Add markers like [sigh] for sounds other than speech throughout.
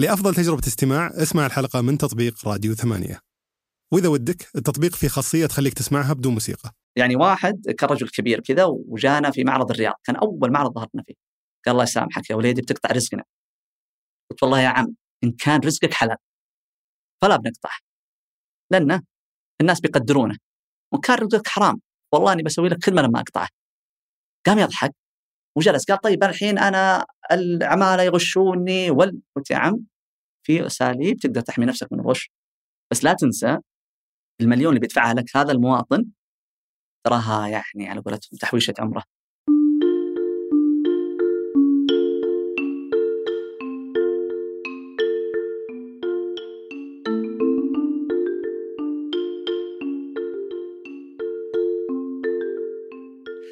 لأفضل تجربة استماع اسمع الحلقة من تطبيق راديو ثمانية. وإذا ودك التطبيق فيه خاصية تخليك تسمعها بدون موسيقى. يعني واحد كان رجل كبير كذا وجانا في معرض الرياض كان أول معرض ظهرنا فيه. قال الله يسامحك يا وليدي بتقطع رزقنا. قلت والله يا عم إن كان رزقك حلال فلا بنقطعه. لأنه الناس بيقدرونه. وان كان رزقك حرام والله أني بسوي لك خدمة لما أقطعه. قام يضحك وجلس قال طيب الحين أنا العمالة يغشوني وال قلت يا عم في أساليب تقدر تحمي نفسك من الغش بس لا تنسى المليون اللي بيدفعها لك هذا المواطن تراها يعني على قولتهم تحويشة عمره.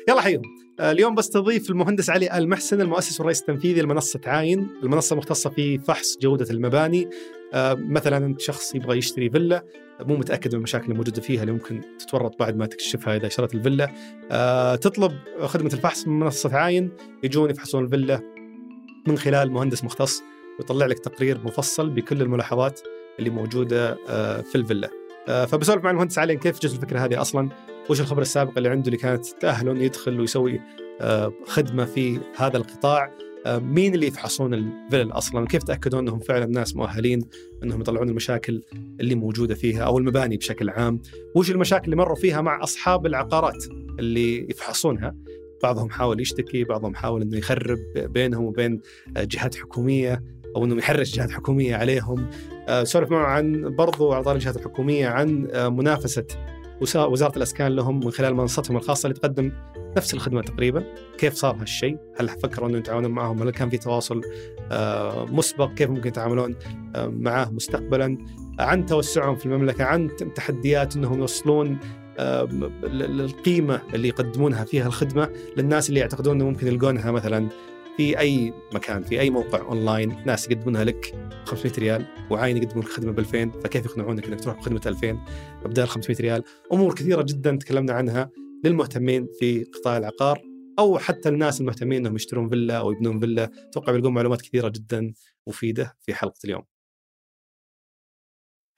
يلا حيهم اليوم بستضيف المهندس علي المحسن المؤسس والرئيس التنفيذي لمنصة عاين. المنصة مختصة في فحص جودة المباني. آه، مثلا انت شخص يبغى يشتري فيلا مو متأكد من المشاكل الموجوده فيها اللي ممكن تتورط بعد ما تكشفها إذا شريت الفيلا. آه، تطلب خدمة الفحص من منصة عاين. يجون يفحصون الفيلا من خلال مهندس مختص ويطلع لك تقرير مفصل بكل الملاحظات اللي موجودة آه، في الفيلا. فبسولف مع المهندس علي كيف جت الفكرة هذه أصلا؟ وش الخبره السابقه اللي عنده اللي كانت تاهله إنه يدخل ويسوي خدمة في هذا القطاع؟ آه، مين اللي يفحصون الفلل أصلا؟ كيف تأكدون إنهم فعلا ناس مؤهلين إنهم يطلعون المشاكل اللي موجودة فيها أو المباني بشكل عام؟ وش المشاكل اللي مروا فيها مع أصحاب العقارات اللي يفحصونها؟ بعضهم حاول يشتكي بعضهم حاول إنه يخرب بينهم وبين آه، جهات حكومية. أو انه يحرش جهات حكوميه عليهم. آه، سولف معه عن برضو اعضاء الجهات الحكومية عن منافسة وزارة الأسكان لهم من خلال منصتهم الخاصة اللي تقدم نفس الخدمة تقريبا. كيف صار هالشيء؟ هل فكروا انه يتعاونون معهم؟ هل كان في تواصل آه، مسبق؟ كيف ممكن يتعاملون آه، معاه مستقبلا؟ عن توسعهم في المملكة عن تحديات إنهم يوصلون آه، القيمه اللي يقدمونها فيها الخدمة للناس اللي يعتقدون انه ممكن يلقونها مثلا. في أي مكان في أي موقع اونلاين ناس يقدمونها لك 500 ريال وعاين يقدمون خدمه ب 2000 فكيف يقنعونك إنك تروح بخدمة 2000 بدل 500 ريال. أمور كثيرة جدا تكلمنا عنها للمهتمين في قطاع العقار أو حتى الناس المهتمين إنهم يشترون فيلا أو يبنون فيلا. أتوقع بيلقون معلومات كثيرة جدا مفيدة في حلقة اليوم.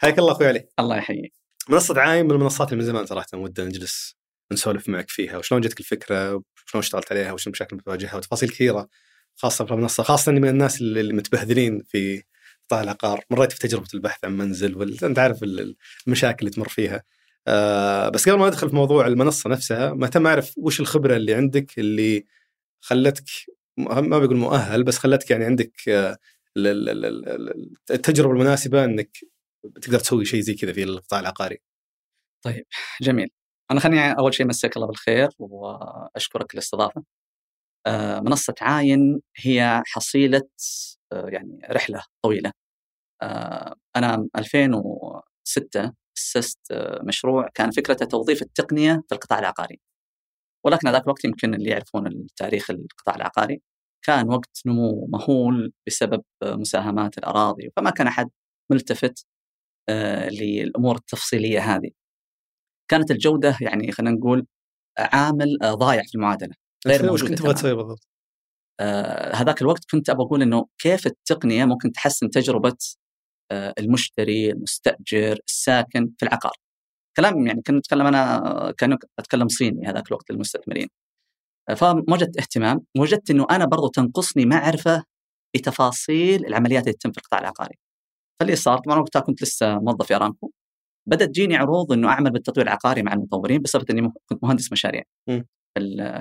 حياك الله أخوي علي. الله يحييك. منصة عايم من المنصات اللي من زمان صراحة ودنا نجلس نسولف معك فيها وشلون جتك الفكرة؟ وشلون اشتغلت عليها؟ وش المشاكل اللي بتواجهها؟ وتفاصيل كثيرة. خاصة في المنصة خاصة إني من الناس اللي في قطاع العقار مريت في تجربة البحث عن منزل وال... أنت عارف المشاكل اللي تمر فيها آه بس قبل ما أدخل في موضوع المنصة نفسها مهتم أعرف وش الخبرة اللي عندك اللي خلتك ما بقول مؤهل بس خلتك يعني عندك آه التجربة المناسبة إنك تقدر تسوي شيء زي كذا في القطاع العقاري. طيب جميل. أنا خليني أول شيء مساك الله بالخير وأشكرك الاستضافه. آه منصة عاين هي حصيلة آه يعني رحلة طويلة. آه أنا 2006 أسست مشروع كان فكرته توظيف التقنية في القطاع العقاري. ولكن ذاك الوقت يمكن اللي يعرفون التاريخ القطاع العقاري كان وقت نمو مهول بسبب مساهمات الأراضي فما كان أحد ملتفت للأمور التفصيلية هذه. كانت الجودة يعني خلينا نقول عامل ضايع في المعادلة. غير موجود كنت تبغى تسوي بالضبط؟ هذاك الوقت كنت أبغى أقول إنه كيف التقنية ممكن تحسن تجربة آه، المشتري المستأجر الساكن في العقار. كلام يعني كنت أتكلم أنا كانه أتكلم صيني هذاك الوقت للمستثمرين. آه، فوجدت اهتمام وجدت إنه أنا برضو تنقصني معرفة بتفاصيل العمليات اللي تتم في القطاع العقاري. فاللي صار طبعا وقتها كنت لسه موظف في ارامكو بدأت تجيني عروض إنه أعمل بالتطوير العقاري مع المطورين بصفه إني كنت مهندس مشاريع. م.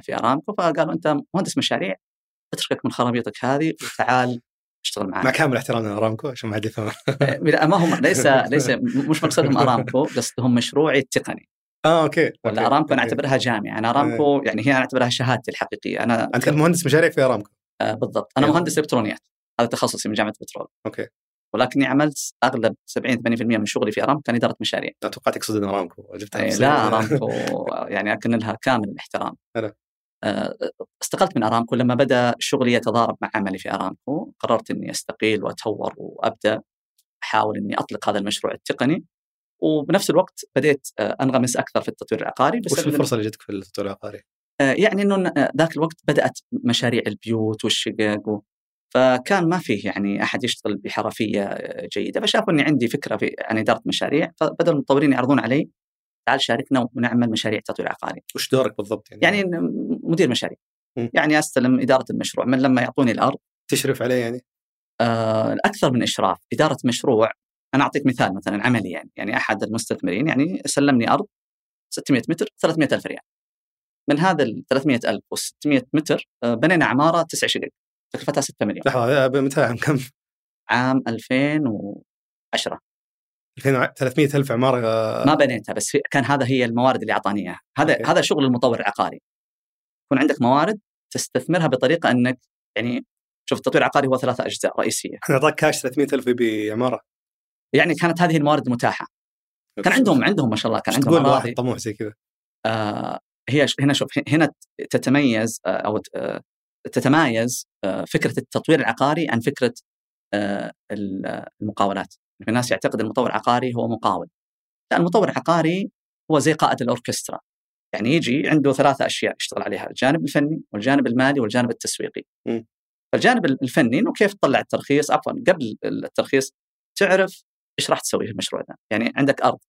في أرامكو فقالوا أنت مهندس مشاريع اتركك من خرابيطك هذه وتعال اشتغل معك مع كامل احترامنا لارامكو عشان ما حد يفهم لا ما هم ليس ليس [laughs] مش مقصدهم أرامكو قصدهم مشروعي التقني. آه أوكي ولا أرامكو أنا أعتبرها جامعة. أنا أرامكو يعني هي أنا أعتبرها شهادتي الحقيقية. أنا أنت كنت مهندس مشاريع في أرامكو. آه بالضبط. أنا مهندس إلكترونيات. هذا تخصصي من جامعة بترول. أوكي. ولكني عملت أغلب 70 80% من شغلي في أرامكو كان إدارة مشاريع. توقعت تقصد أرامكو لا أرامكو [laughs] يعني أكن لها كامل الاحترام. آه، استقلت من أرامكو لما بدأ شغلي يتضارب مع عملي في أرامكو. قررت إني أستقيل وأتهور وأبدأ أحاول إني أطلق هذا المشروع التقني. وبنفس الوقت بديت آه، أنغمس أكثر في التطوير العقاري بس وش الفرصة اللي جتك في التطوير العقاري؟ آه، يعني إنه ذاك الوقت بدأت مشاريع البيوت والشقق فكان ما فيه يعني أحد يشتغل بحرفية جيدة فشافوا إني عندي فكرة في عن إدارة مشاريع فبدأوا المطورين يعرضون علي تعال شاركنا ونعمل مشاريع تطوير عقاري. وش دورك بالضبط يعني؟ يعني مدير مشاريع. م. يعني أستلم إدارة المشروع من لما يعطوني الأرض تشرف عليه يعني؟ آه أكثر من إشراف، إدارة مشروع أنا أعطيك مثال مثلا عملي يعني يعني أحد المستثمرين يعني سلمني أرض 600 متر 300 ألف ريال. من هذا ال 300 ألف و 600 متر آه بنينا عمارة تسع شقق تكلفتها 6 مليون. لحظة متى عام كم؟ عام 2010 300 ألف عمارة ما بنيتها بس كان هذا هي الموارد اللي اعطاني اياها هذا أوكي. هذا شغل المطور العقاري. يكون عندك موارد تستثمرها بطريقة إنك يعني شوف التطوير العقاري هو ثلاثة أجزاء رئيسية. أنا أعطاك كاش 300 ألف يبي عمارة. يعني كانت هذه الموارد المتاحه كان عندهم عندهم ما شاء الله كان عندهم تقول واحد طموح زي كذا. آه هي هنا شوف هنا تتميز آه أو آه تتمايز آه فكرة التطوير العقاري عن فكرة آه المقاولات. في ناس يعتقد المطور العقاري هو مقاول. لا المطور العقاري هو زي قائد الأوركسترا. يعني يجي عنده ثلاثة أشياء يشتغل عليها الجانب الفني والجانب المالي والجانب التسويقي. م. فالجانب الفني إنه كيف تطلع الترخيص؟ عفوا قبل الترخيص تعرف إيش راح تسوي في المشروع ذا يعني عندك أرض.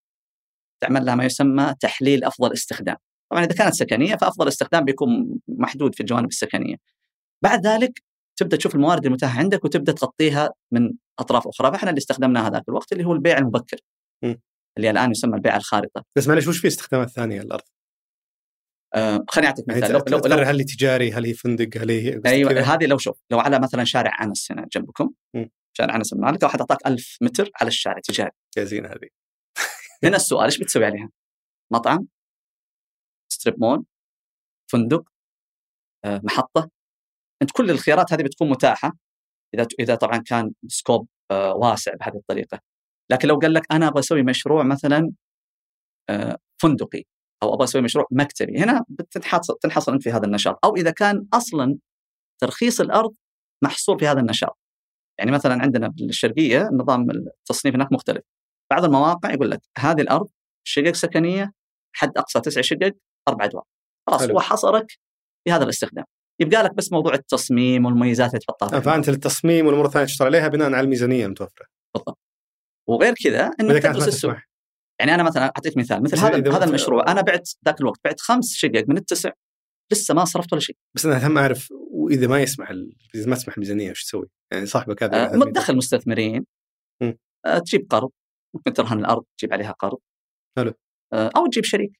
تعمل لها ما يسمى تحليل أفضل استخدام. طبعا إذا كانت سكنية فأفضل استخدام بيكون محدود في الجوانب السكنية. بعد ذلك تبدأ تشوف الموارد المتاحة عندك وتبدأ تغطيها من أطراف أخرى فإحنا اللي استخدمناه هذاك الوقت اللي هو البيع المبكر م. اللي الآن يسمى البيع الخارطة بس معلش وش في استخدامات ثانية الأرض؟ آه خليني أعطيك يعني مثال يعني لو, لو هل هي تجاري هل هي فندق هل هي أيوه هذه لو شوف لو على مثلا شارع أنس هنا جنبكم م. شارع أنس المالك لو واحد أعطاك 1000 متر على الشارع تجاري يا زين هذه [laughs] هنا السؤال إيش بتسوي عليها؟ مطعم strip mall فندق آه، محطة أنت كل الخيارات هذه بتكون متاحة إذا إذا طبعا كان scope آه، واسع بهذه الطريقة. لكن لو قال لك أنا أبغى أسوي مشروع مثلا آه، فندقي أو أبغى أسوي مشروع مكتبي هنا بتنحصر تنحصر أنت في هذا النشاط. أو إذا كان أصلا ترخيص الأرض محصور في هذا النشاط. يعني مثلا عندنا بالشرقية نظام التصنيف هناك مختلف. بعض المواقع يقول لك هذه الأرض شقق سكنية حد أقصى تسع شقق أربع أدوار. خلاص هو حصرك في هذا الاستخدام. يبقى لك بس موضوع التصميم والمميزات اللي تحطها فأنت التصميم والأمور الثانية تشتغل عليها بناء على الميزانية المتوفره بالضبط. وغير كذا إنك تدرس السوق. يعني أنا مثلا أعطيك مثال مثل هذا هذا المشروع أنا بعت ذاك الوقت بعت خمس شقق من التسع لسه ما صرفت ولا شيء. بس أنا اهم أعرف وإذا ما يسمح ال... إذا ما تسمح الميزانية وش تسوي؟ يعني صاحبك هذا آه تدخل مستثمرين. آه تجيب قرض. ممكن ترهن الأرض تجيب عليها قرض. حلو. آه أو تجيب شريك.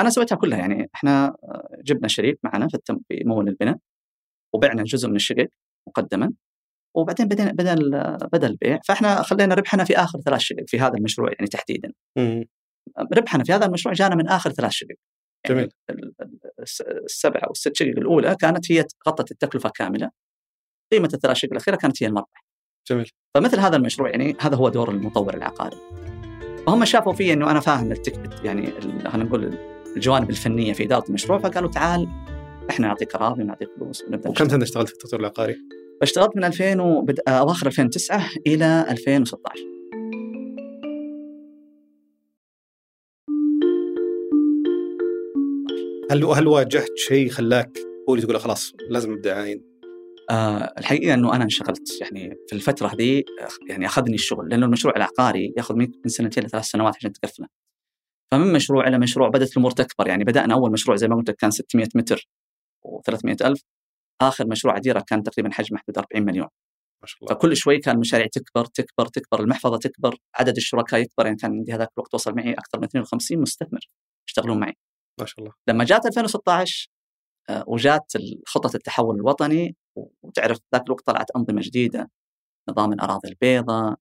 أنا سويتها كلها يعني إحنا آه، جبنا شريك معنا في مول البناء وبعنا جزء من الشقق مقدما وبعدين بدينا بدا بدأ البيع فإحنا خلينا ربحنا في آخر ثلاث شقق في هذا المشروع يعني تحديدا. ربحنا في هذا المشروع جانا من آخر ثلاث شقق. يعني جميل. السبعه أو الست شقق الأولى كانت هي غطت التكلفة كاملة. قيمة الثلاث شقق الأخيرة كانت هي المربح. جميل. فمثل هذا المشروع يعني هذا هو دور المطور العقاري. فهم شافوا في إنه أنا فاهم التك... يعني خلينا نقول الجوانب الفنية في إدارة المشروع فقالوا تعال إحنا نعطيك اراضي ونعطيك فلوس ونبدأ وكم سنة اشتغلت في التطوير العقاري؟ اشتغلت من 2000 وبد... أواخر 2009 إلى 2016 هل هل واجهت شيء خلاك تقول تقول خلاص لازم أبدأ عاين؟ آه الحقيقة إنه أنا انشغلت يعني في الفترة دي يعني أخذني الشغل لأنه المشروع العقاري ياخذ من سنتين لثلاث سنوات عشان تقفله. فمن مشروع إلى مشروع بدأت الأمور تكبر. يعني بدأنا أول مشروع زي ما قلت لك كان 600 متر و300 ألف آخر مشروع عديرة كان تقريبا حجمه حدود 40 مليون. ما شاء الله. فكل شوي كان المشاريع تكبر تكبر تكبر المحفظة تكبر عدد الشركاء يكبر. يعني كان عندي هذاك الوقت وصل معي أكثر من 52 مستثمر يشتغلون معي. ما شاء الله. لما جات 2016 آه، وجات خطة التحول الوطني وتعرف ذاك الوقت طلعت أنظمة جديدة نظام الأراضي البيضاء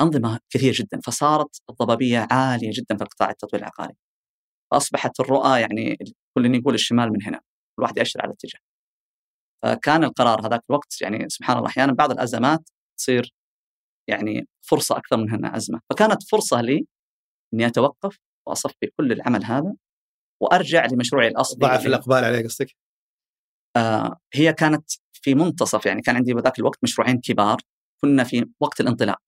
أنظمة كثير جدا فصارت الضبابية عالية جدا في القطاع التطوير العقاري. فأصبحت الرؤى يعني كل يقول الشمال من هنا الواحد يأشر على اتجاه فكان القرار هذاك الوقت يعني سبحان الله أحيانا بعض الأزمات تصير يعني فرصة أكثر من انها أزمة، فكانت فرصة لي إني أتوقف وأصفي كل العمل هذا وأرجع لمشروعي الأصلي ضعف الأقبال عليه قصدك؟ آه هي كانت في منتصف يعني كان عندي بذاك الوقت مشروعين كبار كنا في وقت الانطلاق.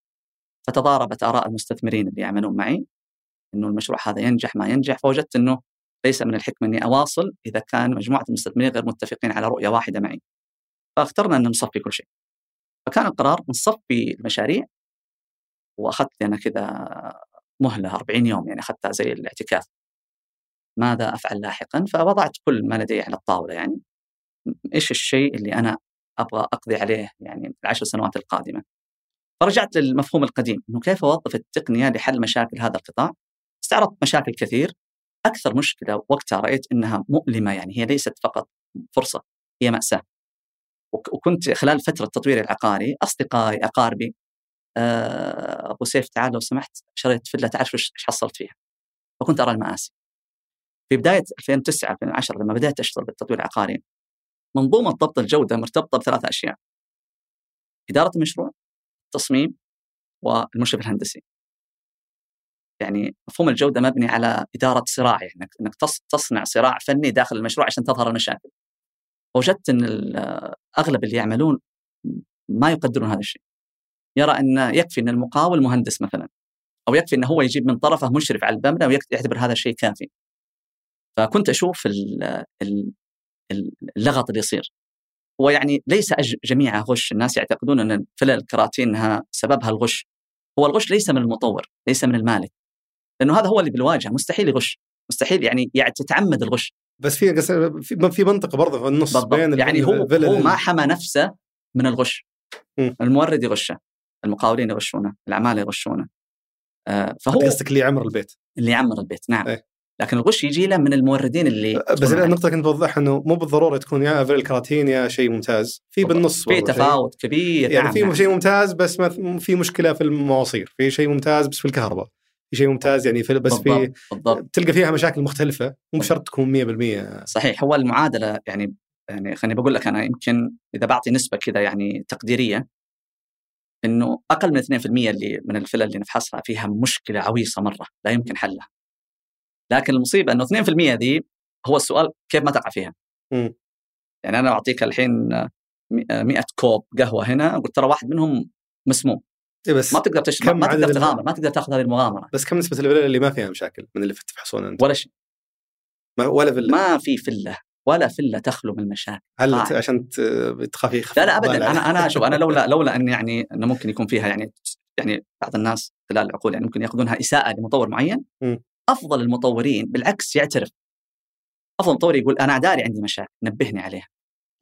فتضاربت آراء المستثمرين اللي يعملون معي إنه المشروع هذا ينجح ما ينجح فوجدت إنه ليس من الحكمة أني أواصل إذا كان مجموعة المستثمرين غير متفقين على رؤية واحدة معي. فاخترنا أن نصفي كل شيء. فكان القرار نصفي المشاريع وأخذت أنا كذا مهلة 40 يوم يعني أخذتها زي الاعتكاف. ماذا أفعل لاحقا؟ فوضعت كل ما لدي على الطاولة يعني. إيش الشيء اللي أنا أبغى أقضي عليه يعني العشر سنوات القادمة؟ فرجعت للمفهوم القديم إنه كيف أوظف التقنية لحل مشاكل هذا القطاع؟ استعرضت مشاكل كثير. أكثر مشكلة وقتها رأيت إنها مؤلمة يعني هي ليست فقط فرصة هي مأساة. وكنت خلال فترة تطويري العقاري أصدقائي أقاربي آه، أبو سيف تعال لو سمحت شريت فيلا تعرف إيش حصلت فيها؟ فكنت أرى المآسي. في بداية 2009 2010 لما بدأت أشتغل بالتطوير العقاري منظومة ضبط الجودة مرتبطة بثلاث أشياء. إدارة المشروع التصميم والمشرف الهندسي. يعني مفهوم الجودة مبني على إدارة صراع يعني انك تصنع صراع فني داخل المشروع عشان تظهر المشاكل. وجدت إن أغلب اللي يعملون ما يقدرون هذا الشيء. يرى إن يكفي إن المقاول مهندس مثلا أو يكفي إنه هو يجيب من طرفه مشرف على المبنى ويعتبر هذا الشيء كافي. فكنت أشوف اللغط اللي يصير. هو يعني ليس جميعها غش الناس يعتقدون أن فلل الكراتين انها سببها الغش. هو الغش ليس من المطور ليس من المالك. لأنه هذا هو اللي بالواجهة مستحيل يغش. مستحيل يعني يعني تتعمد الغش. بس في في منطقه برضه في النص بالضبط. بين يعني هو هو ما حمى نفسه من الغش. م. المورد يغشه المقاولين يغشونه العماله يغشونه. آه فهو قصدك اللي يعمر البيت. اللي يعمر البيت نعم. إيه. لكن الغش يجي له من الموردين اللي أه، بس النقطه كنت بوضحها إنه مو بالضرورة تكون يا فيل كراتين يا شيء ممتاز في بالنص في تفاوت شيء. كبير يعني نعم في نعم. شيء ممتاز بس ما في مشكلة في المواصير في شيء ممتاز بس في الكهرباء في شيء ممتاز يعني في بس بالضبط. في بالضبط. تلقى فيها مشاكل مختلفة مو شرط تكون 100% صحيح هو المعادلة يعني يعني خليني بقول لك أنا يمكن إذا بعطي نسبة كذا يعني تقديرية إنه أقل من 2% اللي من الفلل اللي نفحصها فيها مشكلة عويصة مرة لا يمكن حلها. لكن المصيبة إنه 2% ذي هو السؤال كيف ما تقع فيها؟ م. يعني أنا أعطيك الحين 100 كوب قهوة هنا قلت ترى واحد منهم مسموم إيه بس ما تقدر تشرب ما تقدر تغامر ما تقدر تاخذ هذه المغامرة بس كم نسبة الفلل اللي ما فيها مشاكل من اللي تفحصون أنت؟ ولا شيء ولا فله ما في فله ولا فله تخلو من المشاكل هل طيب. عشان تخافي لا لا ابدا أنا أنا شوف أنا لولا [laughs] لولا ان يعني إنه ممكن يكون فيها يعني يعني بعض الناس خلال العقول يعني ممكن يأخذونها إساءة لمطور معين م. أفضل المطورين بالعكس يعترف. أفضل مطور يقول أنا داري عندي مشاكل نبهني عليها.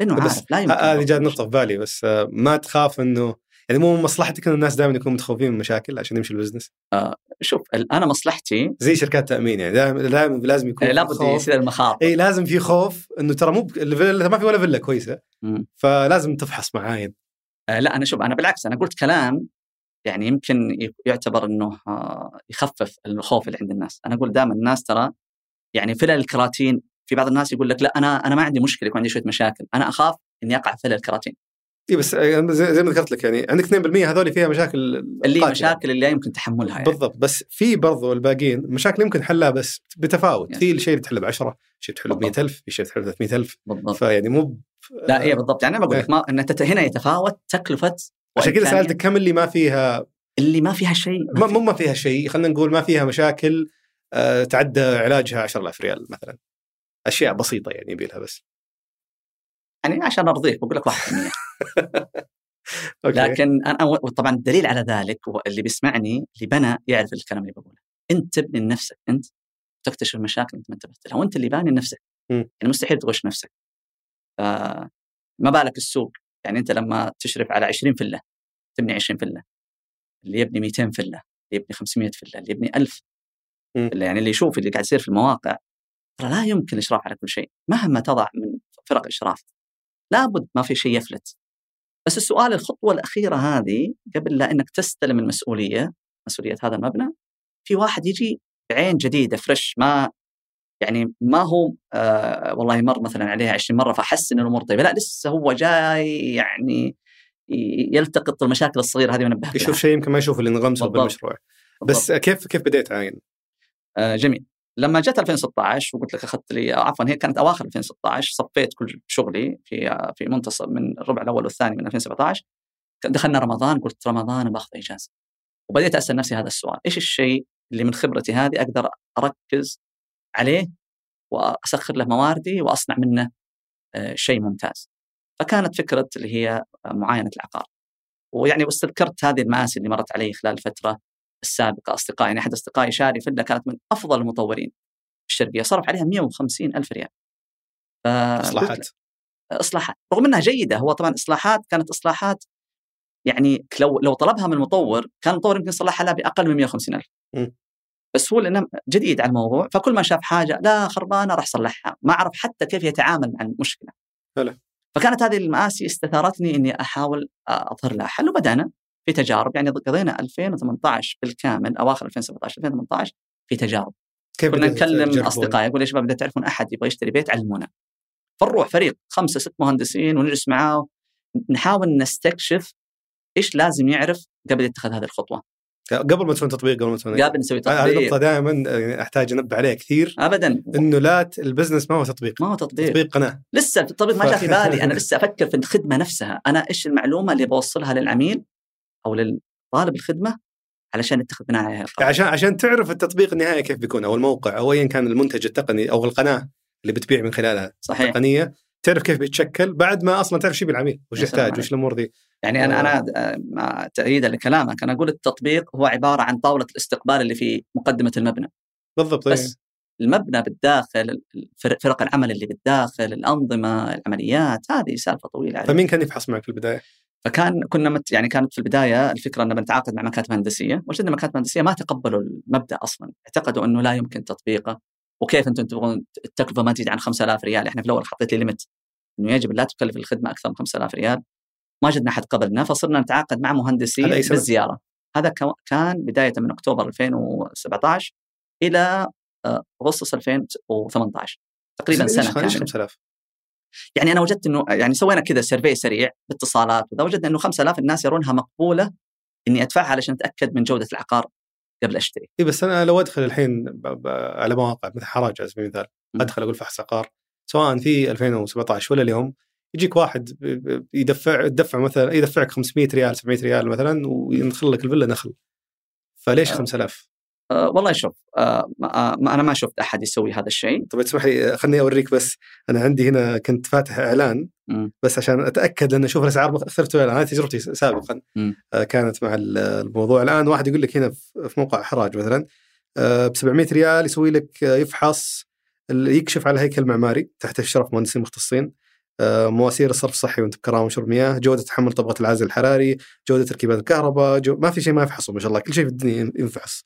لأنه عارف لا يمكن هذه جات نقطة في بالي بس آه، ما تخاف إنه يعني مو مصلحتك ان الناس دائما يكونوا متخوفين من مشاكل عشان يمشي البزنس؟ آه شوف أنا مصلحتي زي شركات تأمين يعني دائما دائما لازم يكون إيه لابد يصير المخاطر. اي لازم في خوف إنه ترى مو ما في ولا فيلا كويسة. م. فلازم تفحص معاين. آه لا أنا شوف أنا بالعكس أنا قلت كلام يعني يمكن يعتبر إنه آه، يخفف الخوف اللي عند الناس، أنا أقول دائما الناس ترى يعني فلل الكراتين في بعض الناس يقول لك لا أنا أنا ما عندي مشكلة يكون عندي شوية مشاكل، أنا أخاف إني أقع في فلل الكراتين. اي بس آه، زي ما ذكرت لك يعني عندك 2% هذول فيها مشاكل اللي مشاكل اللي لا يمكن تحملها يعني. بالضبط. بس في برضو الباقيين مشاكل يمكن حلها بس بتفاوت. يعني. في الشيء اللي تحله ب 10 شيء تحله ب 100000 في شيء تحله ب 300000 بالضبط. فيعني مو لا اي بالضبط. يعني أنا بقول لك إيه. ما ان هنا يتفاوت تكلفة عشان كذا سألتك كم اللي ما فيها اللي ما فيها شيء ما مو ما فيها شيء خلينا نقول ما فيها مشاكل آه تعدى علاجها 10000 ريال مثلا. أشياء بسيطة يعني يبي لها بس. يعني عشان أرضيك بقول لك 1% [laughs] لكن أنا طبعا الدليل على ذلك اللي بيسمعني اللي بنى يعرف الكلام اللي بقوله. أنت تبني لنفسك أنت تكتشف المشاكل أنت ما انتبهت لها وأنت اللي باني لنفسك. يعني مستحيل تغش نفسك. ما بالك السوق؟ يعني أنت لما تشرف على 20 فلة تبني 20 فلة اللي يبني 200 فلة اللي يبني 500 فلة اللي يبني 1000 فلة يعني اللي يشوف اللي قاعد يصير في المواقع ترى لا يمكن الاشراف على كل شيء مهما تضع من فرق إشراف لابد ما في شيء يفلت. بس السؤال الخطوة الأخيرة هذه قبل لا إنك تستلم المسؤولية مسؤولية هذا المبنى في واحد يجي بعين جديدة فريش ما يعني ما هو آه والله مر مثلا عليها 20 مرة فحس إن الأمور طيبة. لا لسه هو جاي يعني يلتقط المشاكل الصغيرة هذه ونبه يشوف شيء يمكن ما يشوف اللي انغمسه بالمشروع بس كيف كيف بديت عاين؟ آه جميل. لما جت 2016 وقلت لك أخذت لي عفوا هي كانت أواخر 2016 صفيت كل شغلي في في منتصف من الربع الأول والثاني من 2017 دخلنا رمضان قلت رمضان باخذ إجازة. وبديت أسأل نفسي هذا السؤال. إيش الشيء اللي من خبرتي هذه أقدر أركز عليه وأسخر له مواردي وأصنع منه آه، شيء ممتاز. فكانت فكرة اللي هي معاينة العقار. ويعني واستذكرت هذه المآسي اللي مرت علي خلال الفترة السابقة أصدقائي يعني أحد أصدقائي شاري فيلا كانت من أفضل المطورين في الشرقية صرف عليها 150 ألف ريال. ف... إصلاحات. إصلاحات. رغم إنها جيدة هو طبعا إصلاحات كانت إصلاحات يعني لو لو طلبها من المطور كان المطور يمكن يصلحها لها بأقل من 150 ألف. بس هو لأنه جديد على الموضوع فكل ما شاف حاجة لا خربانة راح صلحها. ما عرف حتى كيف يتعامل مع المشكلة. هلا. فكانت هذه المآسي استثارتني إني أحاول أظهر لها. حل وبدانا في تجارب. يعني قضينا 2018 بالكامل أواخر 2017 2018 في تجارب. كيف كنا نكلم أصدقائي أقول يا شباب إذا تعرفون أحد يبغى يشتري بيت علمونا. فنروح فريق خمسة ست مهندسين ونجلس معاه نحاول نستكشف إيش لازم يعرف قبل يتخذ هذه الخطوة. قبل ما تسوي تطبيق قبل ما تسوي قبل نسوي تطبيق. هذه النقطه دائما يعني أحتاج أنبه عليها كثير. ابدا. إنه لا البزنس ما هو تطبيق. ما هو تطبيق. تطبيق قناة. لسه التطبيق ما جاء في بالي. أنا [laughs] لسه أفكر في الخدمة نفسها. أنا إيش المعلومة اللي بوصلها للعميل أو للطالب الخدمة علشان يتخذ بناء عليها عشان عشان تعرف التطبيق النهائي كيف بيكون أو الموقع أو ايا كان المنتج التقني أو القناة اللي بتبيع من خلالها. صحيح. التقنية. تعرف كيف بيتشكل بعد ما أصلا تعرف شو بالعميل وش يحتاج وش الأمور دي يعني أنا أنا مع تأييدا لكلامك. أنا أقول التطبيق هو عبارة عن طاولة الاستقبال اللي في مقدمة المبنى. بالضبط بس إيه. المبنى بالداخل فرق العمل اللي بالداخل الأنظمة العمليات هذه سالفة طويلة عليك. فمين كان يفحص معك في البداية؟ فكان كنا مت يعني كانت في البداية الفكرة ان بنتعاقد مع مكاتب هندسية، وجدنا مكاتب هندسية ما تقبلوا المبدأ أصلا، اعتقدوا أنه لا يمكن تطبيقه. وكيف أنتم تبغون التكلفة ما تزيد عن 5000 ريال، إحنا في الأول حطيت لي ليمت إنه يجب لا تكلف الخدمة أكثر من 5000 ريال. ما وجدنا احد قبلنا فصرنا نتعاقد مع مهندسين بالزيارة. هذا كان بداية من أكتوبر 2017 إلى آه، أغسطس 2018 تقريبا سنة كاملة. 5000 يعني أنا وجدت إنه يعني سوينا كذا سيرفي سريع باتصالات وذا وجدنا إنه 5000 الناس يرونها مقبولة إني أدفعها علشان أتأكد من جودة العقار. قبل أشتري. اي بس أنا لو أدخل الحين على مواقع مثل حراج على سبيل المثال أدخل أقول فحص عقار سواء في 2017 ولا اليوم يجيك واحد يدفع يدفع مثلا يدفعك 500 ريال 700 ريال مثلا ويدخل لك الفيلا نخل. فليش 5000 أه والله شوف أه ما أنا ما شفت أحد يسوي هذا الشيء طيب اسمح لي خليني أوريك بس أنا عندي هنا كنت فاتح إعلان. بس عشان أتأكد لأن أشوف الأسعار مختلفه أنا تجربتي سابقا. آه كانت مع الموضوع الآن واحد يقول لك هنا في موقع حراج مثلا آه ب 700 ريال يسوي لك آه يفحص يكشف على هيكل معماري تحت اشراف مهندسين مختصين آه، مواسير الصرف الصحي وانت بكرامة وشرب مياه، جودة تحمل طبقة العازل الحراري، جودة تركيبات الكهرباء، جو... ما في شيء ما يفحصه ما شاء الله، كل شيء في الدنيا ينفحص.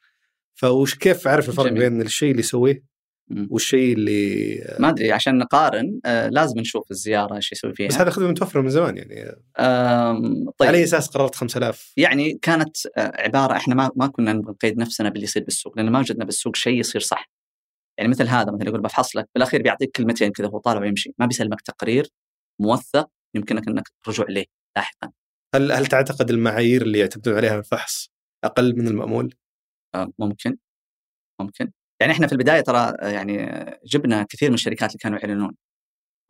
فوش كيف اعرف الفرق جميل. بين الشيء اللي يسويه والشيء اللي ما أدري عشان نقارن آه لازم نشوف الزيارة إيش يسوي فيها. بس هذا خدمه متوفره من زمان يعني. طيب. على أي أساس قررت 5000 يعني كانت آه، عبارة إحنا ما ما كنا نبغى نقيد نفسنا باللي يصير بالسوق لأن ما وجدنا بالسوق شيء يصير صح. يعني مثل هذا مثلا يقول بفحص لك بالأخير بيعطيك كلمتين كذا وهو طالع ويمشي. ما بيسلمك تقرير موثق يمكنك إنك رجوع إليه لاحقا. هل هل تعتقد المعايير اللي يعتمدون عليها الفحص أقل من المأمول؟ آه ممكن ممكن. يعني إحنا في البداية ترى يعني جبنا كثير من الشركات اللي كانوا يعلنون.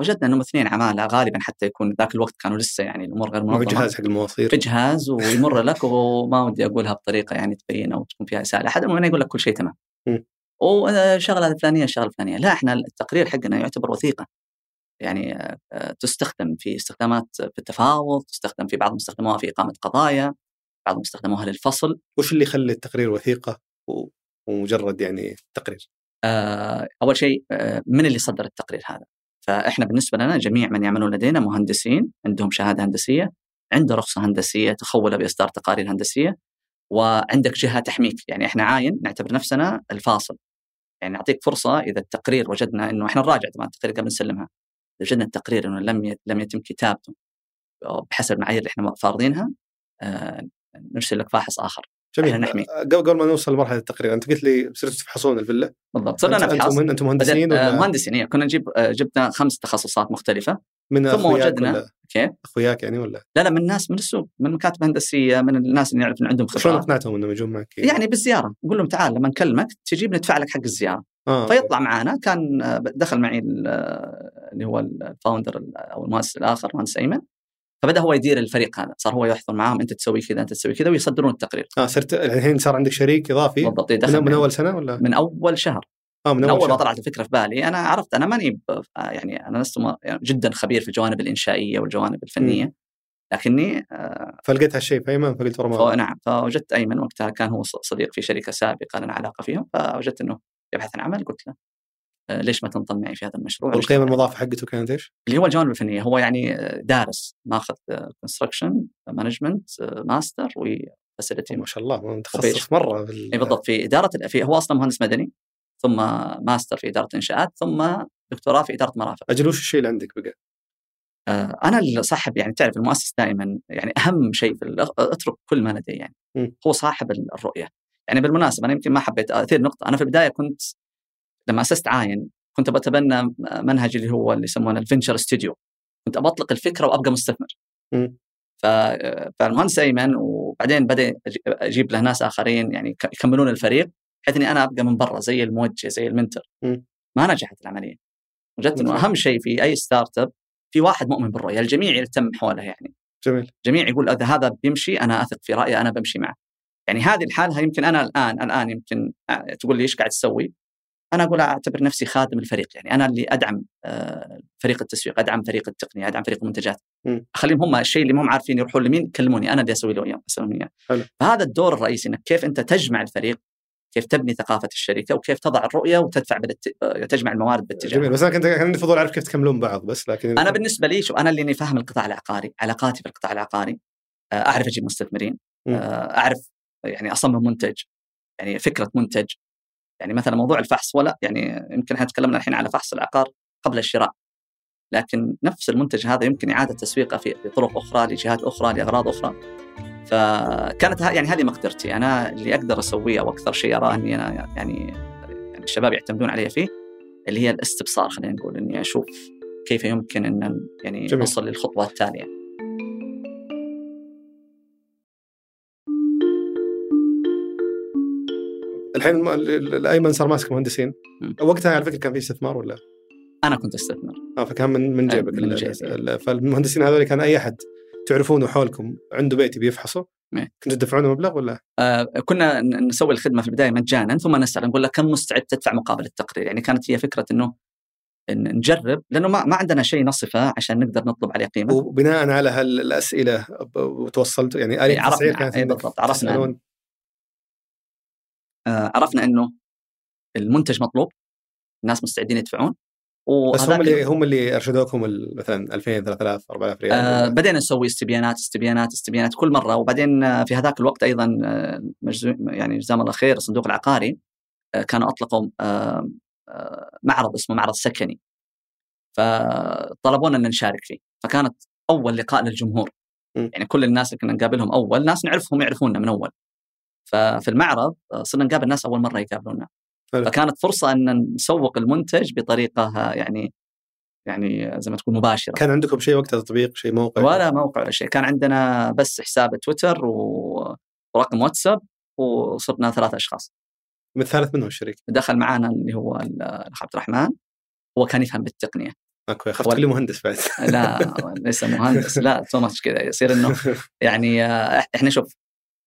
وجدنا إنهم اثنين عمالة غالبا حتى يكون ذاك الوقت كانوا لسه يعني الأمور غير منظمه في جهاز حق المواصير. في جهاز [laughs] ويمر لك وما ودي أقولها بطريقة يعني تبين أو تكون فيها إساءة احد المهم يقول لك كل شيء تمام. والشغله الفلانية الشغله الفلانية. لا إحنا التقرير حقنا يعتبر وثيقة. يعني آه، تستخدم في استخدامات في التفاوض تستخدم في بعضهم استخدموها في إقامة قضايا. بعضهم استخدموها للفصل. وش اللي يخلي التقرير وثيقة ومجرد يعني تقرير؟ آه، أول شيء آه، من اللي صدر التقرير هذا؟ فإحنا بالنسبة لنا جميع من يعملون لدينا مهندسين عندهم شهادة هندسية عنده رخصة هندسية تخول باصدار تقارير هندسية وعندك جهة تحميك. يعني إحنا عاين نعتبر نفسنا الفاصل. يعني نعطيك فرصة إذا التقرير وجدنا إنه إحنا نراجع طبعا التقرير قبل نسلمها. إذا وجدنا التقرير إنه لم لم يتم كتابته بحسب المعايير اللي إحنا فارضينها آه نرسل لك فاحص آخر جميل نحمي آه، قبل ما نوصل لمرحلة التقرير أنت قلت لي صرتوا تفحصون الفيلا بالضبط صرنا نفحص أنتم مهندسين ولا؟ مهندسين إيه. كنا نجيب آه، جبنا خمس تخصصات مختلفة من ثم وجدنا كيف؟ أخوياك يعني ولا؟ لا لا من الناس من السوق من مكاتب هندسية من الناس اللي نعرف ان عندهم خبره شلون اقنعتهم إنهم يجون معك؟ يعني بالزيارة نقول لهم تعال لما نكلمك تجيب ندفع لك حق الزيارة آه. فيطلع معنا كان آه، دخل معي اللي هو الفاوندر أو المؤسس الآخر مهندس أيمن فبدأ هو يدير الفريق هذا. صار هو يحضر معاهم أنت تسوي كذا أنت تسوي كذا ويصدرون التقرير. آه صرت الحين صار عندك شريك إضافي؟ بالضبط من, من أول سنة ولا؟ من أول شهر. آه من, من أول, أول ما طلعت الفكرة في بالي أنا عرفت أنا ماني يعني أنا لست يعني جدا خبير في الجوانب الإنشائية والجوانب الفنية م. لكني آه، فلقيت هالشيء في أيمن فقلت فو- نعم فوجدت أيمن وقتها كان هو صديق في شركة سابقة لنا علاقة فيهم فوجدت إنه يبحث عن عمل قلت له. آه، ليش ما تنضم معي في هذا المشروع؟ والقيمة المضافة حقته كانت إيش؟ اللي هو الجوانب الفنيه هو يعني آه، دارس ماخذ construction management master و facility ما شاء الله. متخصص مرة بال... بالضبط في إدارة في هو أصلا مهندس مدني ثم ماستر في إدارة الانشاءات ثم دكتوراه في إدارة مرافق أجل وش الشيء اللي عندك بقى؟ آه، أنا اللي صاحب يعني تعرف المؤسس دائما يعني أهم شيء في أترك كل ما لدي يعني مم. هو صاحب ال- الرؤية يعني بالمناسبة أنا يمكن ما حبيت أثير نقطة أنا في البداية كنت لما أسست عاين كنت بتبنى منهج اللي هو اللي يسمونه ال venture studio كنت ابى اطلق الفكرة وأبقى مستثمر. فالمهندس أيمن وبعدين بدأ أجيب له ناس آخرين يعني يك- يكملون الفريق بحيث إني أنا أبقى من برا زي الموجه زي ال mentor. ما نجحت العملية. وجدت إنه. أهم شيء في أي startup في واحد مؤمن بالرؤية الجميع يلتم حوله يعني. جميل. الجميع يقول إذا هذا بيمشي أنا أثق في رايه أنا بمشي معه. يعني هذه الحالة يمكن أنا الآن الآن يمكن تقول لي إيش قاعد تسوي؟ أنا أقول أعتبر نفسي خادم الفريق يعني أنا اللي أدعم آه، فريق التسويق أدعم فريق التقنية أدعم فريق المنتجات. أخليهم هم الشيء اللي ما هم عارفين يروحون لمين يكلموني أنا اللي أسوي له إياه أسوي لهم إياه. فهذا الدور الرئيسي إنك كيف أنت تجمع الفريق كيف تبني ثقافة الشركة وكيف تضع الرؤية وتدفع بالت... آه، تجمع الموارد باتجاه جميل. بس أنا كنت كان عندي فضول أعرف كيف تكملون بعض بس لكن أنا بالنسبة لي شو أنا اللي فاهم القطاع العقاري علاقاتي في القطاع العقاري آه، أعرف أجيب مستثمرين أعرف يعني أصمم منتج يعني فكرة منتج يعني مثلا موضوع الفحص ولا يعني يمكن إحنا تكلمنا الحين على فحص العقار قبل الشراء لكن نفس المنتج هذا يمكن إعادة تسويقه في بطرق أخرى لجهات أخرى لأغراض أخرى. فكانت يعني هذه مقدرتي أنا اللي أقدر أسويه أو أكثر شيء أراه إني أنا يعني يعني الشباب يعتمدون علي فيه اللي هي الاستبصار خلينا نقول إني أشوف كيف يمكن إن يعني جميل. نوصل للخطوة التاليه الحين الأيمن صار ماسك مهندسين. وقتها على فكرة كان في استثمار ولا؟ أنا كنت أستثمر آه فكان من من جيبك من جيبي. ال- فالمهندسين هذول كان أي أحد تعرفونه حولكم عنده بيت بيفحصه. كنتوا تدفعونه مبلغ ولا؟ آه كنا نسوي الخدمة في البداية مجانا ثم نسأل نقول لك كم مستعد تدفع مقابل التقرير يعني كانت هي فكرة إنه إن نجرب لأنه ما, ما عندنا شيء نصفة عشان نقدر نطلب عليه قيمة وبناء على هالأسئلة وتوصلتوا يعني عرفنا. التسعير كانت إيه، بالضبط. عرفنا. آه عرفنا إنه المنتج مطلوب الناس مستعدين يدفعون بس هم اللي هم اللي أرشدوكم مثلا 2000 3000 4000 ريال آه؟ بدينا نسوي استبيانات استبيانات استبيانات كل مرة وبعدين في هذاك الوقت أيضا آه، يعني جزاهم الله خير الصندوق العقاري آه، كانوا أطلقوا آه، آه، معرض اسمه معرض سكني فطلبونا إن نشارك فيه فكانت أول لقاء للجمهور م. يعني كل الناس اللي كنا نقابلهم أول ناس نعرفهم يعرفونا من أول ففي المعرض آه، صرنا نقابل ناس أول مرة يقابلونا. فكانت فرصة إن نسوق المنتج بطريقة يعني يعني زي ما تقول مباشرة. كان عندكم شيء وقتها تطبيق شيء موقع؟ ولا موقع ولا شيء. كان عندنا بس حساب تويتر و... ورقم واتساب وصرنا ثلاثة أشخاص. من ثالث منهم الشريك. دخل معانا اللي هو الأخ عبد الرحمن هو كان يفهم بالتقنية. أوكي ولا- كل مهندس بعد. لا ليس مهندس لا [laughs] تو ماتش كذا يصير إنه [laughs] يعني آه، إحنا شوف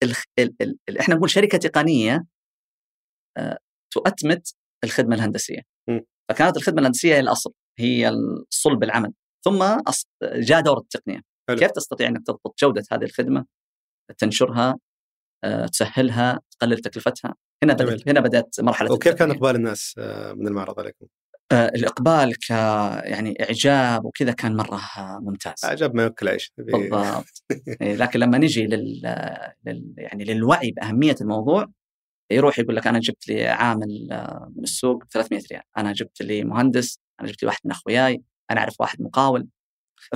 ال... ال... ال... ال... إحنا نقول شركة تقنية آه، تؤتمت الخدمة الهندسية م. فكانت الخدمة الهندسية هي الأصل هي صلب العمل ثم. جاء دور التقنية حلو. كيف تستطيع إنك تضبط جودة هذه الخدمة تنشرها آه، تسهلها تقلل تكلفتها هنا. بدأت هنا بدأت مرحلة وكيف كان. إقبال الناس آه، من المعرض عليكم؟ آه، الإقبال ك يعني إعجاب وكذا كان مرة ممتاز. عجب ما ياكل عيش تبي- بالضبط. [laughs] إيه، لكن لما نجي لل... لل... يعني للوعي بأهمية الموضوع يروح يقول لك أنا جبت لي عامل آه، من السوق 300 ريال، أنا جبت لي مهندس، أنا جبت لي واحد من أخوياي، أنا أعرف واحد مقاول.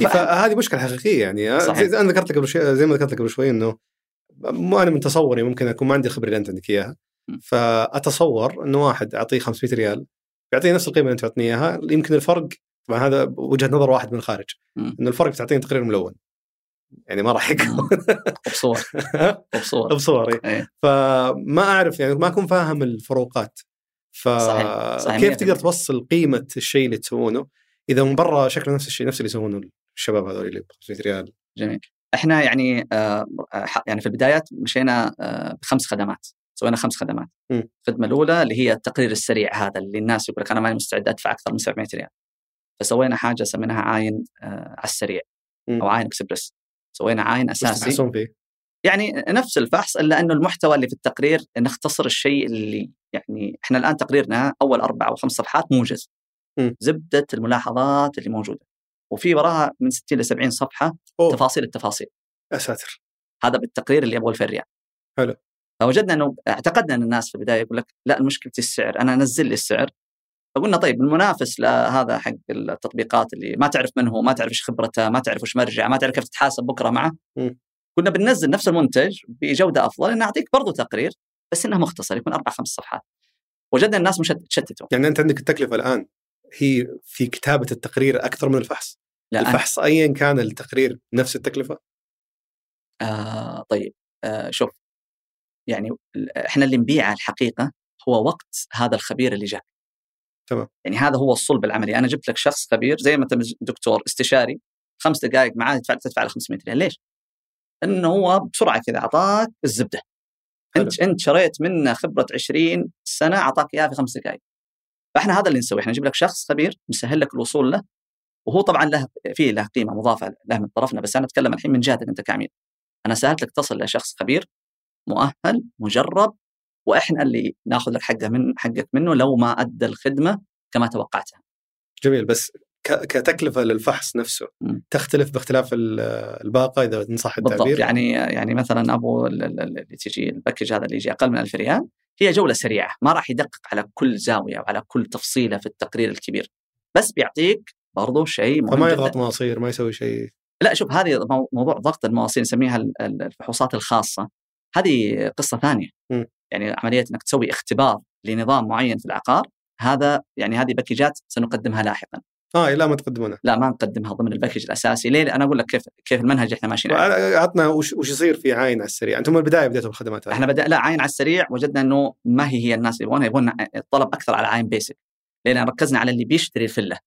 إيه، ف- فهذه مشكلة حقيقية يعني. آه، صحيح. زي أنا ذكرت لك قبل شوي زي ما ذكرت لك قبل شوي إنه مو أنا من تصوري ممكن أكون ما عندي الخبره اللي أنت عندك إياها. فأتصور إنه واحد أعطيه 500 ريال بيعطيني نفس القيمة اللي أنت تعطيني إياها يمكن الفرق طبعا هذا وجهة نظر واحد من الخارج. انه الفرق بتعطيني تقرير ملون يعني ما راح يكون [laughs] وبصور [laughs] بصوري إيه. فما أعرف يعني ما أكون فاهم الفروقات صحيح. صحيح. فكيف 100%. تقدر توصل قيمة الشيء اللي تسوونه إذا من برا شكله نفس الشيء نفس اللي يسوونه الشباب هذول اللي ب 500 ريال جميل. إحنا يعني آه يعني في البدايات مشينا آه بخمس خدمات، سوينا خمس خدمات. م. الخدمة الأولى اللي هي التقرير السريع هذا اللي الناس يقول لك أنا ماني مستعد أدفع أكثر من 700 ريال. فسوينا حاجة سميناها عاين آه على السريع م. أو عاين اكسبرس. سوينا عاين أساسي فيه؟ يعني نفس الفحص إلا إنه المحتوى اللي في التقرير نختصر الشيء اللي يعني إحنا الآن تقريرنا أول أربع أو خمس صفحات موجز. زبدة الملاحظات اللي موجودة وفي وراها من 60 ل 70 صفحة أوه. تفاصيل التفاصيل يا ساتر هذا بالتقرير اللي يبغى 2000 ريال حلو. فوجدنا أنه اعتقدنا أن الناس في البداية يقول لك لا مشكلتي السعر أنا أنزل لي السعر. فقلنا طيب المنافس لهذا حق التطبيقات اللي ما تعرف من هو ما تعرف إيش خبرته ما تعرف وش مرجع ما تعرف كيف تتحاسب بكرة معه. كنا بننزل نفس المنتج بجودة أفضل انه اعطيك برضو تقرير بس إنه مختصر يكون أربع خمس صفحات. وجدنا الناس تشتتوا. يعني أنت عندك التكلفة الآن هي في كتابة التقرير أكثر من الفحص. لا. الفحص ايا كان التقرير نفس التكلفة؟ آه طيب. آه شوف. يعني إحنا اللي نبيعه الحقيقة هو وقت هذا الخبير اللي جاك تمام. يعني هذا هو الصلب العملي. أنا جبت لك شخص خبير زي ما انت دكتور استشاري خمس دقائق معاه تدفع تدفع له 500 ريال. ليش؟ إنه هو بسرعة كذا أعطاك الزبدة. انت أنت شريت منه خبرة 20 سنة أعطاك اياها في خمس دقائق فإحنا هذا اللي نسويه. إحنا نجيب لك شخص خبير نسهل لك الوصول له. وهو طبعا له في له قيمة مضافة له من طرفنا بس أنا أتكلم الحين من جهتك أنت كعميل. أنا سهلت لك تصل لشخص خبير مؤهل مجرب وإحنا اللي ناخذ لك حقه من حقك منه لو ما أدى الخدمة كما توقعتها جميل بس كتكلفة للفحص نفسه. تختلف باختلاف ال- الباقة إذا ان صح بالضبط التعبير يعني يعني مثلا أبو ال- ال- ال- اللي تجي ال package هذا اللي يجي أقل من 1000 ريال هي جولة سريعة ما راح يدقق على كل زاوية وعلى كل تفصيلة في التقرير الكبير بس بيعطيك برضو شيء مهم فما. يضغط مواصير ما يسوي شيء لا شوف هذه مو- موضوع ضغط المواصير نسميها ال- ال- الفحوصات الخاصة هذه قصة ثانية. م. يعني عملية إنك تسوي اختبار لنظام معين في العقار هذا يعني هذه باكجات سنقدمها لاحقا. آه لا ما تقدمونه لا ما نقدمها ضمن ال package الأساسي. ليه؟ أنا أقول لك كيف كيف المنهج إحنا ماشيين عليه. عطنا وش, وش يصير في عاين على السريع. أنتم من البداية بديتوا بالخدمات إحنا بدأ لا عاين على السريع وجدنا إنه ما هي هي الناس اللي يبغونها يبغون الطلب أكثر على عاين basic لأن ركزنا على اللي بيشتري الفلة.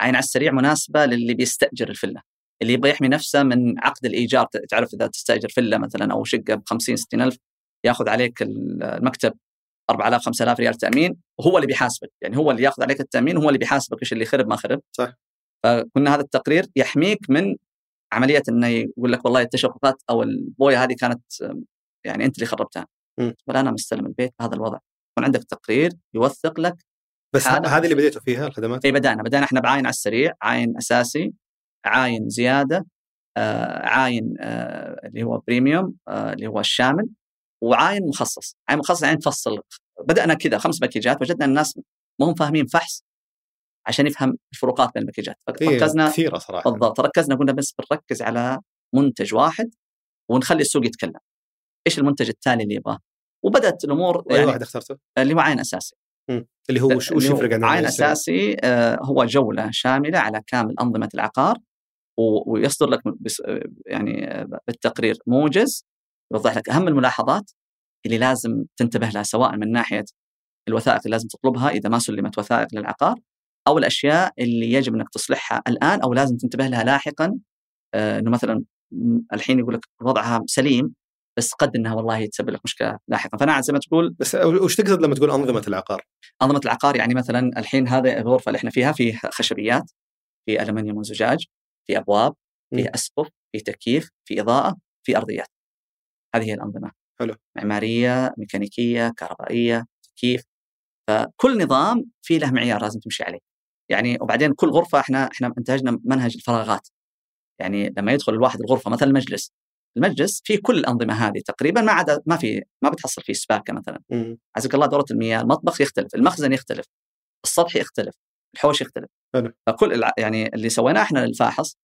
عاين على السريع مناسبة للي بيستأجر الفلة. اللي يبغى يحمي نفسه من عقد الإيجار تعرف إذا تستأجر فله مثلا أو شقة ب 50 60 ألف ياخذ عليك المكتب 4000 5000 ريال تأمين وهو اللي بيحاسبك يعني هو اللي ياخذ عليك التأمين وهو اللي بيحاسبك إيش اللي خرب ما خرب. صح. فكنا هذا التقرير يحميك من عملية انه يقول لك والله التشققات أو البوية هذه كانت يعني أنت اللي خربتها. ولا أنا مستلم البيت بهذا الوضع. يكون عندك تقرير يوثق لك بس هذه اللي بديتوا فيها الخدمات؟ اي بدأنا بدأنا إحنا بعاين على السريع عاين أساسي. عاين زيادة آه عاين آه اللي هو بريميوم آه اللي هو الشامل وعاين مخصص. عاين مخصص يعني تفصل بدأنا كذا خمس باكيجات وجدنا الناس ما هم فاهمين فحص عشان يفهم الفروقات بين الباكيجات. فركزنا كثيرة صراحة. بالضبط ركزنا قلنا بس بنركز على منتج واحد ونخلي السوق يتكلم. إيش المنتج التالي اللي يبغاه؟ وبدأت الأمور يعني واحد اخترته؟ اللي هو عين أساسي. اللي هو وش, يفرق عن عين العين السريع؟ أساسي آه، هو جولة شاملة على كامل أنظمة العقار ويصدر لك يعني آه، بالتقرير موجز يوضح لك أهم الملاحظات اللي لازم تنتبه لها سواء من ناحية الوثائق اللي لازم تطلبها إذا ما سلمت وثائق للعقار أو الأشياء اللي يجب إنك تصلحها الآن أو لازم تنتبه لها لاحقا آه، إنه مثلا الحين يقول لك وضعها سليم بس قد إنها والله تسبب لك مشكلة لاحقا فأنا زي ما تقول بس وش تقصد لما تقول أنظمة العقار؟ أنظمة العقار يعني مثلا الحين هذه الغرفة اللي إحنا فيها في خشبيات في ألمنيوم وزجاج في أبواب. في أسقف في تكييف في إضاءة في أرضيات هذه هي الأنظمة حلو. معمارية ميكانيكية كهربائية تكييف فكل نظام في له معيار لازم تمشي عليه يعني وبعدين كل غرفة إحنا إحنا انتهجنا منهج الفراغات يعني لما يدخل الواحد الغرفة مثلا المجلس المجلس فيه كل الأنظمة هذه تقريبا ما عدا ما في ما بتحصل فيه سباكة مثلا. عزك الله دورة المياه المطبخ يختلف المخزن يختلف السطح يختلف الحوش يختلف. حلو. فكل يعني اللي سويناه إحنا للفاحص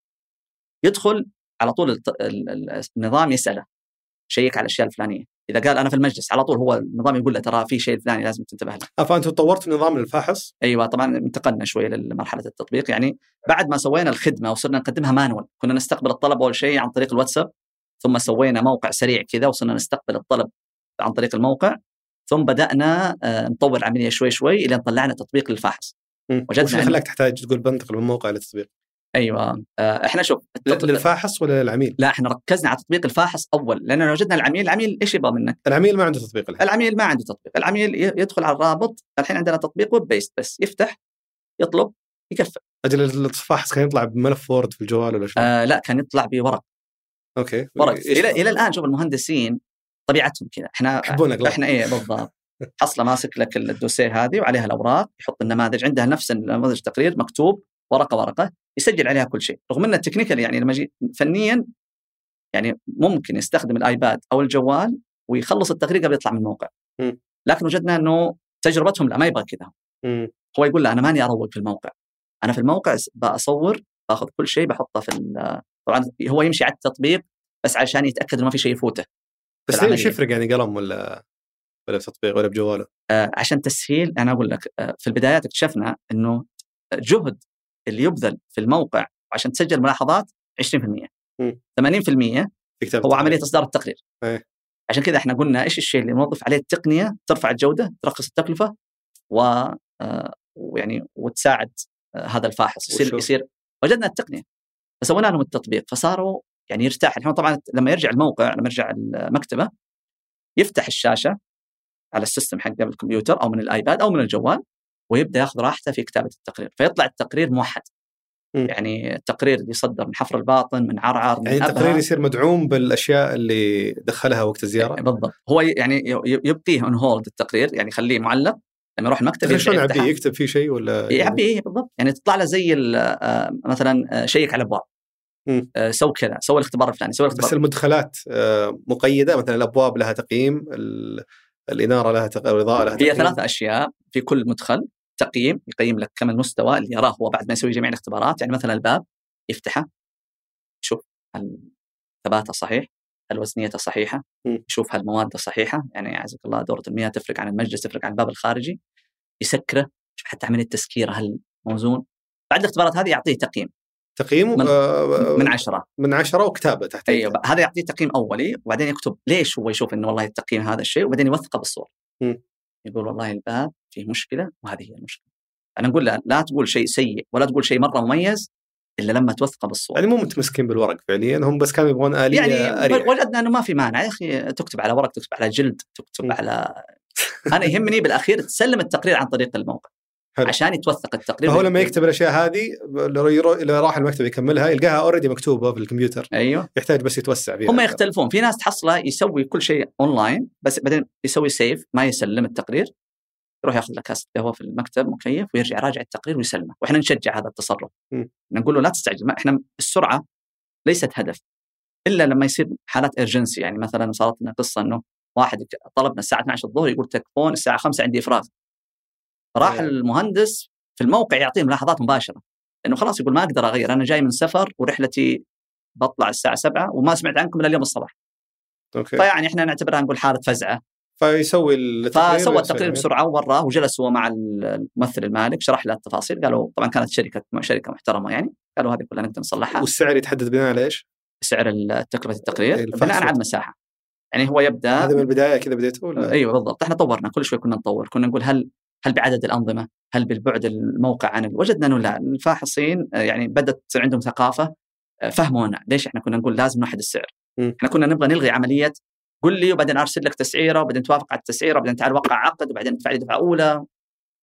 يدخل على طول النظام يسأله شيك على الأشياء الفلانية. إذا قال أنا في المجلس على طول هو النظام يقول له ترى في شيء فلاني لازم تنتبه له. فانتم طورتوا نظام الفاحص أيوه طبعا انتقلنا شوية لمرحلة التطبيق. يعني بعد ما سوينا الخدمة وصرنا نقدمها مانوال كنا نستقبل الطلب أول شيء عن طريق الواتساب. ثم سوينا موقع سريع كذا وصرنا نستقبل الطلب عن طريق الموقع ثم بدأنا آه، نطور العملية شوي شوي إلى طلعنا تطبيق للفاحص. وجدنا وش اللي خلاك تحتاج تقول بنتقل من موقع لتطبيق؟ أيوه آه، إحنا شوف التطبيق- للفاحص ولا للعميل؟ لا إحنا ركزنا على تطبيق الفاحص أول لأن وجدنا العميل العميل إيش يبغى منك؟ العميل ما عنده تطبيق الحين العميل ما عنده تطبيق العميل يدخل على الرابط الحين عندنا تطبيق web based بس يفتح يطلب يقفل أجل الفاحص كان يطلع بملف Word في الجوال ولا شو؟ آه لا كان يطلع بورق okay. إيش إلى؟ إلى الآن شوف المهندسين طبيعتهم كذا. إحنا يحبون إحنا إيه بالضبط. [laughs] حصله ماسك لك الدوسيه هذه وعليها الأوراق يحط النماذج عندها نفس النماذج تقرير مكتوب ورقة ورقة يسجل عليها كل شيء. رغم ان التكنيكال يعني لما فنيا يعني ممكن يستخدم الآيباد أو الجوال ويخلص التقرير قبل يطلع من الموقع. لكن وجدنا إنه تجربتهم لا ما يبغى كذا. هو يقول لا أنا ماني أروق في الموقع. أنا في الموقع بصور بأخذ كل شيء بحطه في طبعا هو يمشي على التطبيق بس عشان يتأكد إنه ما في شيء يفوته بس. ليش يفرق يعني قلم ولا ولا بتطبيق ولا بجواله؟ آه، عشان تسهيل أنا أقول لك آه، في البدايات اكتشفنا إنه جهد اللي يبذل في الموقع عشان تسجل ملاحظات 20% مم. 80% في كتاب هو عملية إصدار التقرير إيه. عشان كذا إحنا قلنا إيش الشيء اللي نوظف عليه التقنية ترفع الجودة ترخص التكلفة و آه، ويعني وتساعد آه، هذا الفاحص يصير وشو؟ يصير وجدنا التقنية فسوينا لهم التطبيق فصاروا يعني يرتاح. الحين طبعا لما يرجع الموقع لما يرجع المكتب يفتح الشاشة على ال system حق الكمبيوتر أو من الآيباد أو من الجوال ويبدأ ياخذ راحته في كتابة التقرير. فيطلع التقرير موحد. مم. يعني التقرير اللي يصدر من حفر الباطن من عرعر من يعني. التقرير يصير مدعوم بالأشياء اللي دخلها وقت الزيارة؟ بالضبط. هو يعني يبقيه on hold التقرير يعني يخليه معلق. لما يروح المكتب شلون يعبيه. يكتب فيه شيء ولا يعبي إيه بالضبط. يعني تطلع له زي آه، مثلا آه، شيك على الابواب. آه، سوي كذا سوي الاختبار الفلاني سوي بس الاختبار المدخلات آه، مقيدة مثلا الأبواب لها تقييم ال- الإنارة لها تقييم الإضاءة لها هي تقييم. ثلاثة أشياء في كل مدخل تقييم يقيم لك كم المستوى اللي يراه هو بعد ما يسوي جميع الاختبارات يعني مثلا الباب يفتحه يشوف هل ثباته صحيح هل وزنيته صحيحة. يشوف هل موادة صحيحة يعني أعزك الله دورة المياه تفرق عن المجلس تفرق عن الباب الخارجي يسكره حتى عملية تسكيره هل موزون. بعد الاختبارات هذه يعطيه تقييم. تقييمه من- آه، من عشرة. من عشرة وكتابة تحت أيوه هذا يعطيه تقييم أولي وبعدين يكتب ليش هو يشوف إنه والله التقييم هذا الشيء وبعدين يوثقه بالصور مم. يقول والله الباب فيه مشكلة وهذه هي المشكلة. أنا نقول لا, لا تقول شيء سيء ولا تقول شيء مرة مميز إلا لما توثقه بالصور يعني مو متمسكين بالورق فعليا هم بس كانوا يبغون آلية يعني أريح. وجدنا إنه ما في مانع. يا أخي تكتب على ورق تكتب على جلد تكتب مم. على أنا يهمني بالأخير تسلم التقرير عن طريق الموقع. حلو. عشان يتوثق التقرير فهو لما يكتب الأشياء هذه لو راح المكتب يكملها يلقاها already مكتوبة في الكمبيوتر. أيوه. يحتاج بس يتوسع فيها. هم. يختلفون. في ناس تحصله يسوي كل شيء اونلاين بس بعدين يسوي save ما يسلم التقرير يروح ياخذ له كاسه قهوه في المكتب مكيف ويرجع يراجع التقرير ويسلمه. وإحنا نشجع هذا التصرف. نقول له لا تستعجل إحنا السرعة ليست هدف. إلا لما يصير حالات emergency يعني مثلا صارت لنا قصة إنه واحد طلبنا الساعة 12 الظهر يقول تكفون الساعة 5 عندي إفراغ. راح إيه. المهندس في الموقع يعطيه ملاحظات مباشرة. لأنه خلاص يقول ما أقدر أغير أنا جاي من سفر ورحلتي بطلع الساعة 7 وما سمعت عنكم إلا اليوم الصباح. أوكي. فيعني إحنا نعتبرها نقول حالة فزعة. فيسوي التقرير فسوى التقرير يعني. بسرعة ووراه وجلس هو مع الممثل المالك شرح له التفاصيل قالوا طبعا كانت شركة شركة محترمة يعني قالوا هذه كلها نقدر نصلحها. والسعر يتحدد بناء على إيش؟ سعر تكلفة التقرير. الفحص بناء على المساحة. يعني هو يبدأ هذا من البداية كذا بديته ولا؟ أيوه بالضبط. إحنا طورنا كل شوي كنا نطور كنا نقول هل هل بعدد الأنظمة؟ هل بالبعد الموقع عن وجدنا أنه لا الفاحصين آه، يعني بدأت تصير عندهم ثقافة آه، فهمونا ليش إحنا كنا نقول لازم نوحد السعر. إحنا كنا نبغى نلغي عملية قل لي وبعدين أرسل لك تسعيرة وبعدين توافق على التسعيرة وبعدين تعال وقع عقد وبعدين ادفع لي دفعة أولى.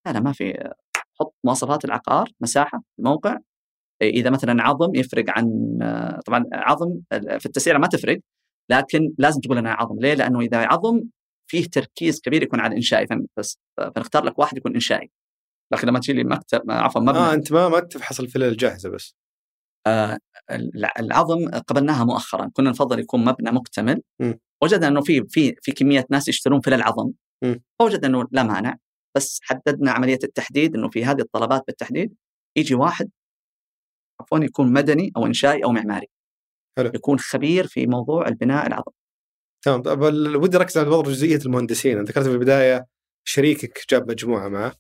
لا لا ما في حط مواصفات العقار مساحة الموقع. إذا مثلا عظم يفرق عن آه، طبعا عظم في التسعيرة ما تفرق لكن لازم تقول أنا عظم. ليه؟ لأنه إذا عظم فيه تركيز كبير يكون على الانشائي بس فنختار لك واحد يكون إنشائي. لكن لما تجي لي مكتب عفوا مبنى آه أنت ما ما تفحص الفلل الجاهزه بس. آه الع- العظم قبلناها مؤخرا. كنا نفضل يكون مبنى مكتمل. مم. وجدنا إنه في في في كمية ناس يشترون فلل عظم. فوجدنا إنه لا مانع. بس حددنا عملية التحديد إنه في هذه الطلبات بالتحديد. يجي واحد عفوا يكون مدني أو إنشائي أو معماري. حلو. يكون خبير في موضوع البناء العظم. تمام طب ال- ودي أركز على بعض جزئية المهندسين ذكرت في البداية شريكك جاب مجموعة معه.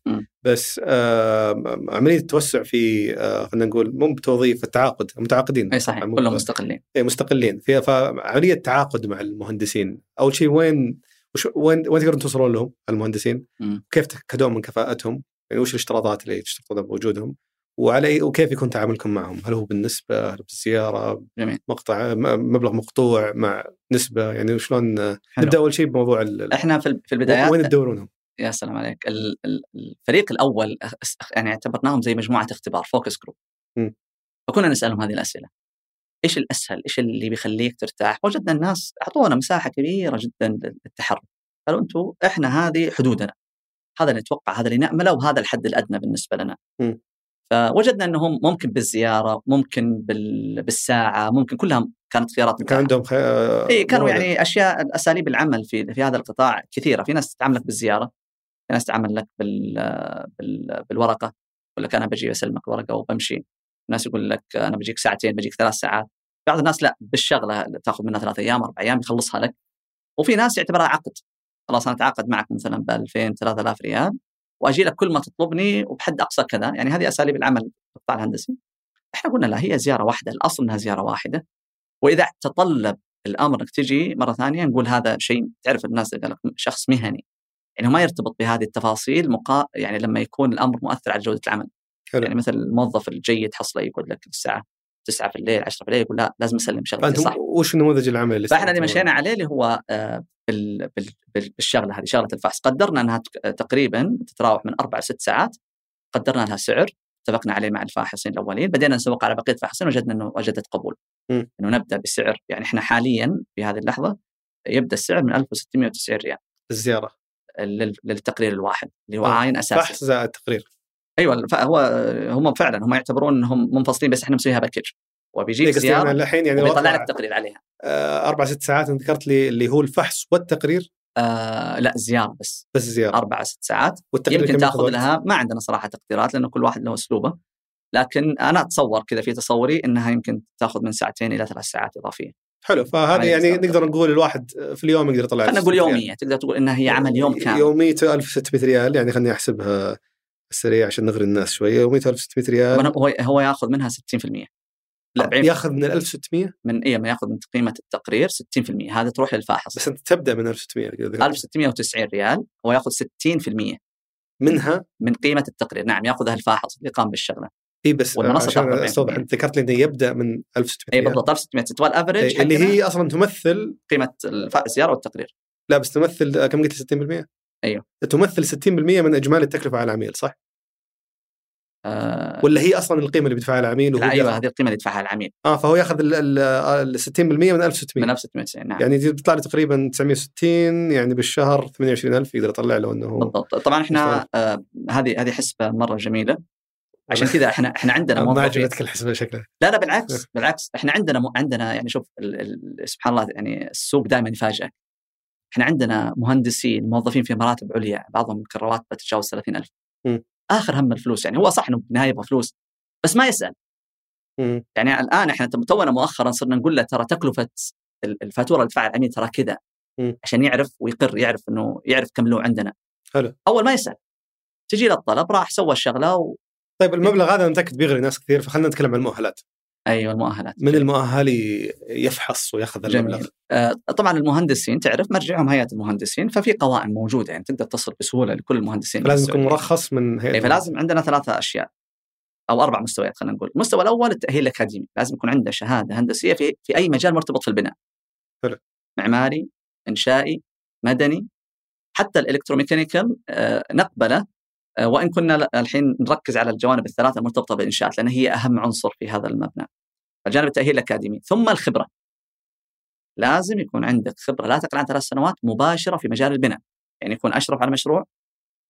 بس آه عملية التوسع في آه خلينا نقول مو بتوظيف التعاقد متعاقدين أي صحيح كلهم مستقلين إيه، مستقلين فعمليه تعاقد مع المهندسين أول شيء وين وش وين وين تقدرون توصلون لهم المهندسين؟ مم. كيف تاكدون من كفاءتهم؟ يعني وش الاشتراطات اللي تشترطون بوجودهم؟ وعلى وكيف يكون تعاملكم معهم؟ هل هو بالنسبة؟ هل بالزيارة؟ جميل مقطع مبلغ مقطوع مع نسبة يعني وشلون حلو. نبدأ أول شيء بموضوع إحنا في البدايات وين تدورونهم؟ يا سلام عليك ال- ال- الفريق الأول يعني اعتبرناهم زي مجموعة اختبار focus group. فكنا نسألهم هذه الأسئلة إيش الأسهل؟ إيش اللي بيخليك ترتاح؟ وجدنا الناس أعطونا مساحة كبيرة جدا للتحرك. قالوا أنتم إحنا هذه حدودنا. هذا اللي نتوقع هذا اللي نأمله وهذا الحد الأدنى بالنسبة لنا. م. فوجدنا إنهم ممكن بالزيارة، ممكن بالساعة، ممكن كلها كانت خيارات كان عندهم خي... إي كانوا يعني أشياء أساليب العمل في في هذا القطاع كثيرة، في ناس تتعامل لك بالزيارة، في ناس تتعامل لك بال... بال... بالورقة، يقول لك أنا بجي أسلمك ورقة وبمشي. ناس يقول لك أنا بجيك ساعتين بجيك ثلاث ساعات. بعض الناس لا بالشغلة تأخذ منها ثلاث أيام أربع أيام يخلصها لك. وفي ناس يعتبرها عقد. خلاص أنا أتعاقد معك مثلا ب 2000 3000 ريال. وأجي لك كل ما تطلبني وبحد أقصى كذا. يعني هذه أساليب العمل في القطاع الهندسي. إحنا قلنا لا هي زيارة واحدة الأصل إنها زيارة واحدة. وإذا تطلب الأمر إنك تجي مرة ثانية نقول هذا شيء تعرف الناس قال لك شخص مهني. يعني ما يرتبط بهذه التفاصيل مقا... يعني لما يكون الأمر مؤثر على جودة العمل. حلو. يعني مثل الموظف الجيد حصله يقول لك الساعة 9 في الليل 10 في الليل يقول لا لازم أسلم شغلتي صح؟ وش نموذج العمل اللي فإحنا اللي مشينا عليه اللي هو آه، بالشغلة هذه شغلة الفحص. قدرنا أنها تقريبا تتراوح من أربع ست ساعات. قدرنا لها سعر اتفقنا عليه مع الفاحصين الأولين. بدينا نسوق على بقية الفاحصين وجدنا إنه وجدت قبول. م. إنه نبدأ بسعر يعني إحنا حاليا في هذه اللحظة يبدأ السعر من 1690 ريال. الزيارة. للتقرير الواحد اللي هو آه. عاين أساسي. فحص زائد تقرير. أيوه هو هم فعلا هم يعتبرون إنهم منفصلين بس إحنا مسويها باكج وبيجيك زيارة الحين يعني ويطلع لك تقرير عليها. آه أربع ست ساعات انت ذكرت لي اللي هو الفحص والتقرير؟ آه لا زيارة بس. بس زيارة. أربع ست ساعات. يمكن تأخذ لها ما عندنا صراحة تقديرات لأنه كل واحد له أسلوبه. لكن أنا أتصور كذا في تصوري إنها يمكن تأخذ من ساعتين إلى ثلاث ساعات إضافية. حلو فهذه يعني نقدر نقول الواحد في اليوم يقدر يطلع خلينا نقول يومية تقدر تقول إنها هي عمل يوم كامل. يوميته 1600 ريال يعني خليني أحسبها السريع عشان نغري الناس شوية و 1600 ريال. هو هو ياخذ منها 60% لا ياخذ من ال 1600 من اي ما ياخذ من قيمة التقرير 60% هذه تروح للفاحص بس أنت تبدأ من 1600 1690 ريال هو ياخذ 60% منها؟ من قيمة التقرير. نعم ياخذها الفاحص اللي قام بالشغلة. اي بس عشان أستوضح أنت ذكرت لي إنه يبدأ من 1600 اي بالضبط 1600 تبغى ال average اللي هي أصلا تمثل قيمة السياره والتقرير. لا بس تمثل كم قلت 60%؟ أيوه. تمثل 60% من إجمالي التكلفة على العميل صح؟ آه. ولا هي أصلا القيمة اللي بيدفعها العميل لا أيوه هذه القيمة اللي يدفعها العميل. آه فهو ياخذ ال 60% من 1600 من 1690 نعم. يعني بيطلع لي تقريبا 960 يعني بالشهر 28000 يقدر يطلع له إنه بالضبط. طبعا إحنا آه هذه هذه حسبة مرة جميلة. عشان كذا إحنا إحنا عندنا [laughs] ما عجبتك الحسبة شكلها. لا لا بالعكس [laughs] بالعكس. إحنا عندنا. عندنا يعني شوف ال... ال... سبحان الله يعني السوق دائما يفاجئك. إحنا عندنا مهندسين موظفين في مراتب عليا بعضهم يمكن رواتبه تتجاوز 30000 م. آخر هم الفلوس يعني هو صح إنه بالنهايه يبغى فلوس بس ما يسأل. م. يعني الآن إحنا تونا مؤخرا صرنا نقول له ترى تكلفة الفاتورة اللي تدفعها العميل ترى كذا عشان يعرف ويقر يعرف إنه يعرف كم له عندنا. حلو. أول ما يسأل تجي له الطلب راح سوى الشغلة و... طيب المبلغ هذا أنا متأكد بيغري ناس كثير فخلينا نتكلم عن المؤهلات. أيوه المؤهلات من المؤهل يفحص وياخذ المبلغ. آه طبعا المهندسين تعرف مرجعهم هيئة المهندسين ففي قوائم موجودة يعني تقدر تصل بسهولة لكل المهندسين لازم يكون مرخص من هيئة فلازم عندنا ثلاثة أشياء أو أربع مستويات خلينا نقول، المستوى الأول التأهيل الأكاديمي، لازم يكون عنده شهادة هندسية في في أي مجال مرتبط في البناء. حلو. معماري، إنشائي، مدني، حتى الإلكتروميكانيكال آه نقبلة وإن كنا الحين نركز على الجوانب الثلاثة المرتبطة بالإنشاءات لأن هي أهم عنصر في هذا المبنى. الجانب التأهيل الأكاديمي. ثم الخبرة. لازم يكون عندك خبرة. لا تقل عن ثلاث سنوات مباشرة في مجال البناء. يعني يكون أشرف على مشروع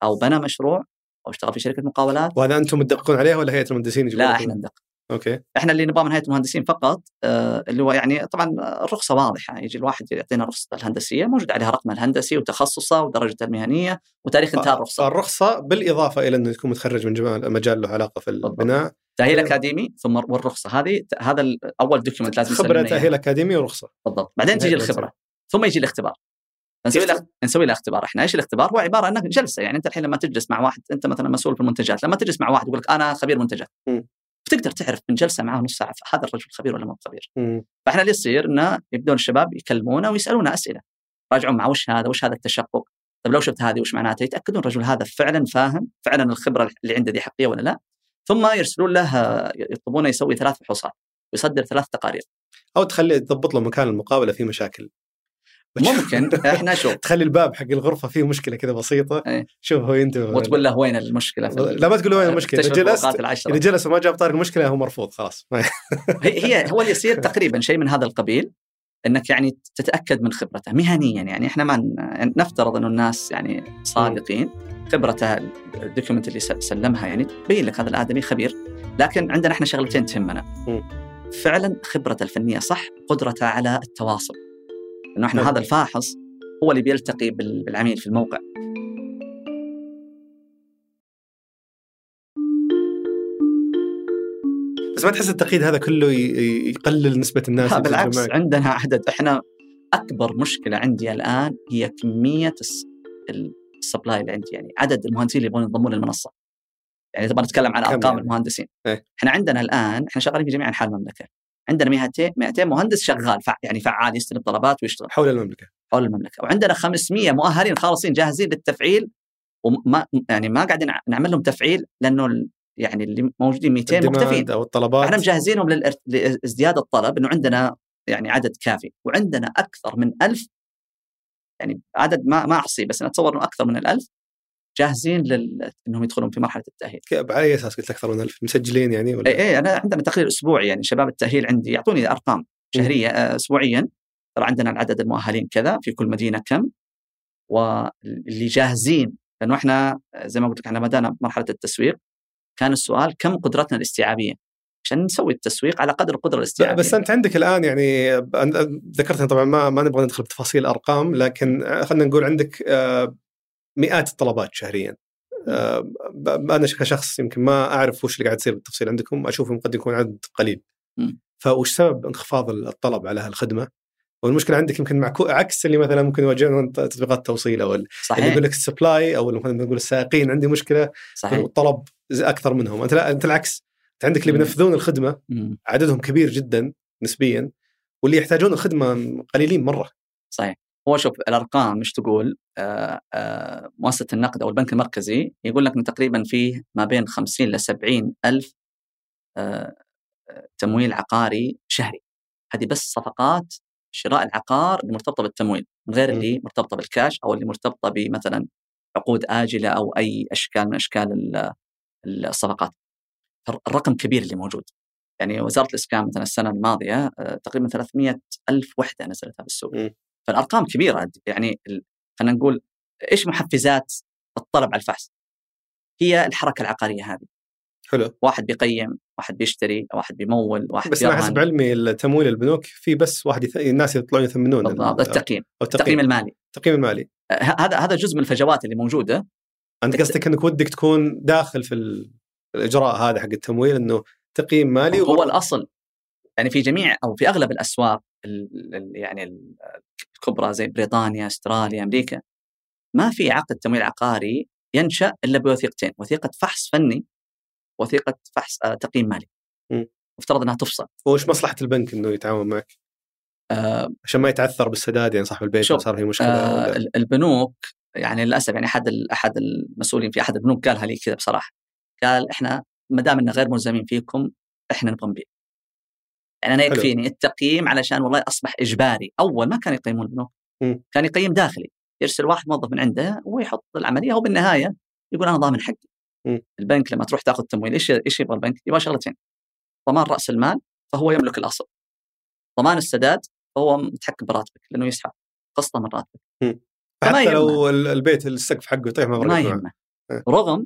أو بنى مشروع أو اشتغل في شركة مقاولات. وهذا أنتم تدققون عليها ولا هيئه المهندسين لا إحنا ندقق أوكي. إحنا اللي نبغاه من هيئه المهندسين فقط آه اللي هو يعني طبعا الرخصة واضحة يجي الواحد يعطينا رخصه الهندسية موجود عليها رقمها الهندسي وتخصصه ودرجته المهنية وتاريخ انتهاء الرخصة. الرخصه بالإضافة إلى إنه يكون متخرج من مجال له علاقة في البناء. تأهيل أكاديمي ثم والرخصة هذه هذا أول دوكيومنت لازم خبرة تأهيل أكاديمي ورخصة. بالضبط. بعدين تجي الخبرة. ثم يجي الاختبار. نسوي له نسوي له اختبار إحنا. إيش الاختبار؟ هو عبارة عن جلسة يعني أنت الحين لما تجلس مع واحد أنت مثلا مسؤول في المنتجات لما تجلس مع واحد يقول لك أنا خبير منتجات. فتقدر تعرف من جلسة معاه نص ساعة هذا الرجل خبير ولا مو خبير. فاحنا اللي يصير إنه يبدون الشباب يكلمونا ويسالونا أسئلة. راجعون مع وش هذا؟ وش هذا التشقق؟ طيب لو شفت هذه وش معناتها يتأكدون الرجل هذا فعلا فاهم فعلا الخبرة اللي عنده دي حقيقية ولا لا. ثم يرسلون له يطلبونه يسوي ثلاث فحوصات ويصدر ثلاث تقارير. أو تخلي تضبط له مكان المقابلة في مشاكل. [laughs] ممكن. إحنا شوف. تخلي الباب حق الغرفة فيه مشكلة كذا بسيطة. إيه. شوف هو ينتبه وتقول له وين المشكلة في لا ما تقول له وين المشكلة. إذا جلست. إذا جلس وما جاب طارق المشكلة هو مرفوض خلاص. [laughs] هي هي هو اللي يصير تقريبا شيء من هذا القبيل إنك يعني تتأكد من خبرته. مهنيا يعني إحنا ما يعني نفترض إنه الناس يعني صادقين. خبرته الدوكيومنت اللي سلمها يعني تبين لك هذا الآدمي خبير. لكن عندنا إحنا شغلتين تهمنا. فعلا خبرته الفنية صح قدرته على التواصل. إنه إحنا. هذا الفاحص هو اللي بيلتقي بال- بالعميل في الموقع بس ما تحس التقييد هذا كله يقلل نسبة الناس بالعكس معك؟ عندنا عدد إحنا أكبر مشكلة عندي الآن هي كمية الس- ال- ال supply اللي عندي يعني عدد المهندسين اللي يبغون ينضمون للمنصة يعني تبغى نتكلم عن كم أرقام يعني؟ المهندسين إيه. إحنا عندنا الآن إحنا شغالين في جميع أنحاء المملكة عندنا 200 200 مهندس شغال فع يعني فعال يستلم طلبات ويشتغل. حول المملكة. حول المملكة. وعندنا 500 مؤهلين خالصين جاهزين للتفعيل وما يعني ما قاعدين نعمل لهم تفعيل لأنه يعني اللي موجودين 200 ال demand مكتفين أو الطلبات. إحنا مجهزينهم لازدياد الطلب إنه عندنا يعني عدد كافي. وعندنا أكثر من ألف يعني عدد ما ما أحصي بس أنا أتصور إنه أكثر من الألف جاهزين لل... إنهم يدخلون في مرحلة التأهيل. على أي أساس قلت أكثر من ألف مسجلين يعني ولا؟ إي إي أنا عندنا تقرير أسبوعي يعني شباب التأهيل عندي يعطوني أرقام شهرية آه، اسبوعيا. ترى عندنا العدد المؤهلين كذا في كل مدينة كم. واللي جاهزين لأنه إحنا آه، زي ما قلت لك إحنا بدأنا مرحلة التسويق. كان السؤال كم قدرتنا الاستيعابية؟ عشان نسوي التسويق على قدر القدرة الاستيعابية. بس أنت عندك الآن يعني ذكرتها طبعا ما ما نبغى ندخل بتفاصيل ارقام لكن خلينا نقول عندك آه، مئات الطلبات شهريا. آه، أنا كشخص يمكن ما أعرف وش اللي قاعد يصير بالتفصيل عندكم أشوفهم قد يكون عدد قليل. فوش سبب انخفاض الطلب على هالخدمة؟ والمشكلة عندك يمكن مع عكس اللي مثلا ممكن يواجهون تطبيقات التوصيل أو ال- اللي صحيح. يقول لك السبلاي أو مثلا نقول السائقين عندي مشكلة صحيح. والطلب ز- أكثر منهم. أنت لا أنت العكس. أنت عندك اللي. بينفذون الخدمة. عددهم كبير جدا نسبيا واللي يحتاجون الخدمة قليلين مرة. صحيح. هو شوف الأرقام مش تقول آه، آه، مؤسسه النقد أو البنك المركزي يقول لك إن تقريبا فيه ما بين 50 ل 70 ألف آه، آه، تمويل عقاري شهري هذه بس صفقات شراء العقار اللي مرتبطة بالتمويل من غير. اللي مرتبطة بالكاش أو اللي مرتبطة بمثلا عقود آجلة أو أي أشكال من أشكال ال- الصفقات الرقم كبير اللي موجود يعني وزارة الإسكان مثلا السنة الماضية آه، تقريبا 300 ألف وحدة نزلتها في السوق م. فالأرقام كبيرة يعني خلينا نقول إيش محفزات الطلب على الفحص؟ هي الحركة العقارية هذه. حلو. واحد بيقيم واحد بيشتري واحد بيمول واحد بس أنا. حسب علمي التمويل البنوك في بس واحد يث... الناس يطلعون يثمنون بالضبط. ال- التقييم. التقييم المالي. التقييم المالي. آه، هذا هذا جزء من الفجوات اللي موجودة. أنت قصدك إنك ودك تكون داخل في ال- الإجراء هذا حق التمويل إنه تقييم مالي هو وبر- الأصل. يعني في جميع أو في أغلب الأسواق ال- ال- يعني ال- الكبرى زي بريطانيا أستراليا أمريكا ما في عقد تمويل عقاري ينشأ إلا بوثيقتين وثيقة فحص فني وثيقة فحص آه، تقييم مالي. مفترض إنها تفصل. وش مصلحة البنك إنه يتعاون معك؟ آه، عشان ما يتعثر بالسداد يعني صاحب البيت صار في مشكلة آه، البنوك يعني للأسف يعني أحد أحد المسؤولين في أحد البنوك قالها لي كذا بصراحة. قال إحنا ما دام غير ملزمين فيكم إحنا نبغى نبيع. يعني أنا. يكفيني التقييم علشان والله أصبح إجباري أول ما كان يقيمون البنوك. كان يقيم داخلي يرسل واحد موظف من عنده ويحط العملية وبالنهايه يقول أنا ضامن حقي. البنك لما تروح تاخذ تمويل إيش إيش يبغى البنك؟ يبغى شغلتين ضمان رأس المال فهو يملك الأصل ضمان السداد فهو متحكم براتبك لأنه يسحب قسطة من راتبك حتى لو البيت السقف حقه يطيح ما. يهمه إيه. رغم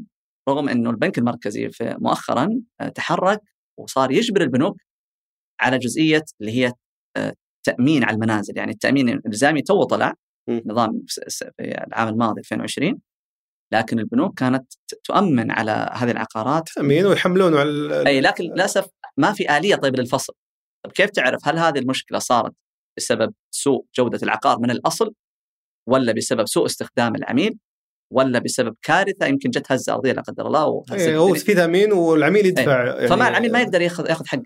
رغم إنه البنك المركزي في مؤخرا آه، تحرك وصار يجبر البنوك على جزئية اللي هي آه، تأمين على المنازل يعني التأمين الإلزامي تو طلع. نظام في العام الماضي 2020 لكن البنوك كانت تؤمن على هذه العقارات تأمين ويحملونه على أي لكن للأسف ما في آلية طيب للفصل طيب كيف تعرف هل هذه المشكلة صارت بسبب سوء جودة العقار من الأصل ولا بسبب سوء استخدام العميل ولا بسبب كارثة يمكن جت هزه ارضيه لا قدر الله إيه، هو. في تأمين والعميل يدفع يعني فما العميل ما يقدر ياخذ ياخذ حقه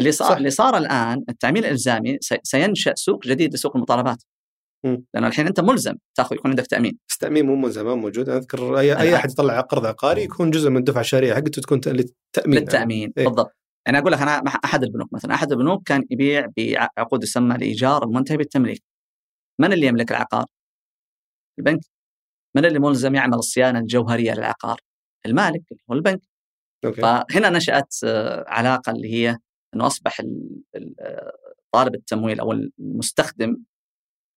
اللي صار صح. اللي صار الآن التامين الإلزامي سي- سينشأ سوق جديد لسوق المطالبات. لأنه الحين أنت ملزم تاخذ يكون عندك تأمين بس تأمين مو ملزم ما موجود أنا أذكر اي أي أحد يطلع قرض عقاري يكون جزء من الدفعه الشهرية حقته تكون للتأمين للتأمين إيه. بالضبط يعني أقول لك أنا أحد البنوك مثلا أحد البنوك كان يبيع بعقود يسمى الإيجار المنتهي بالتمليك من اللي يملك العقار؟ البنك من اللي ملزم يعمل الصيانة الجوهرية للعقار؟ المالك اللي هو البنك okay فهنا نشأت آه، علاقة اللي هي ال- آه، طالب التمويل أو المستخدم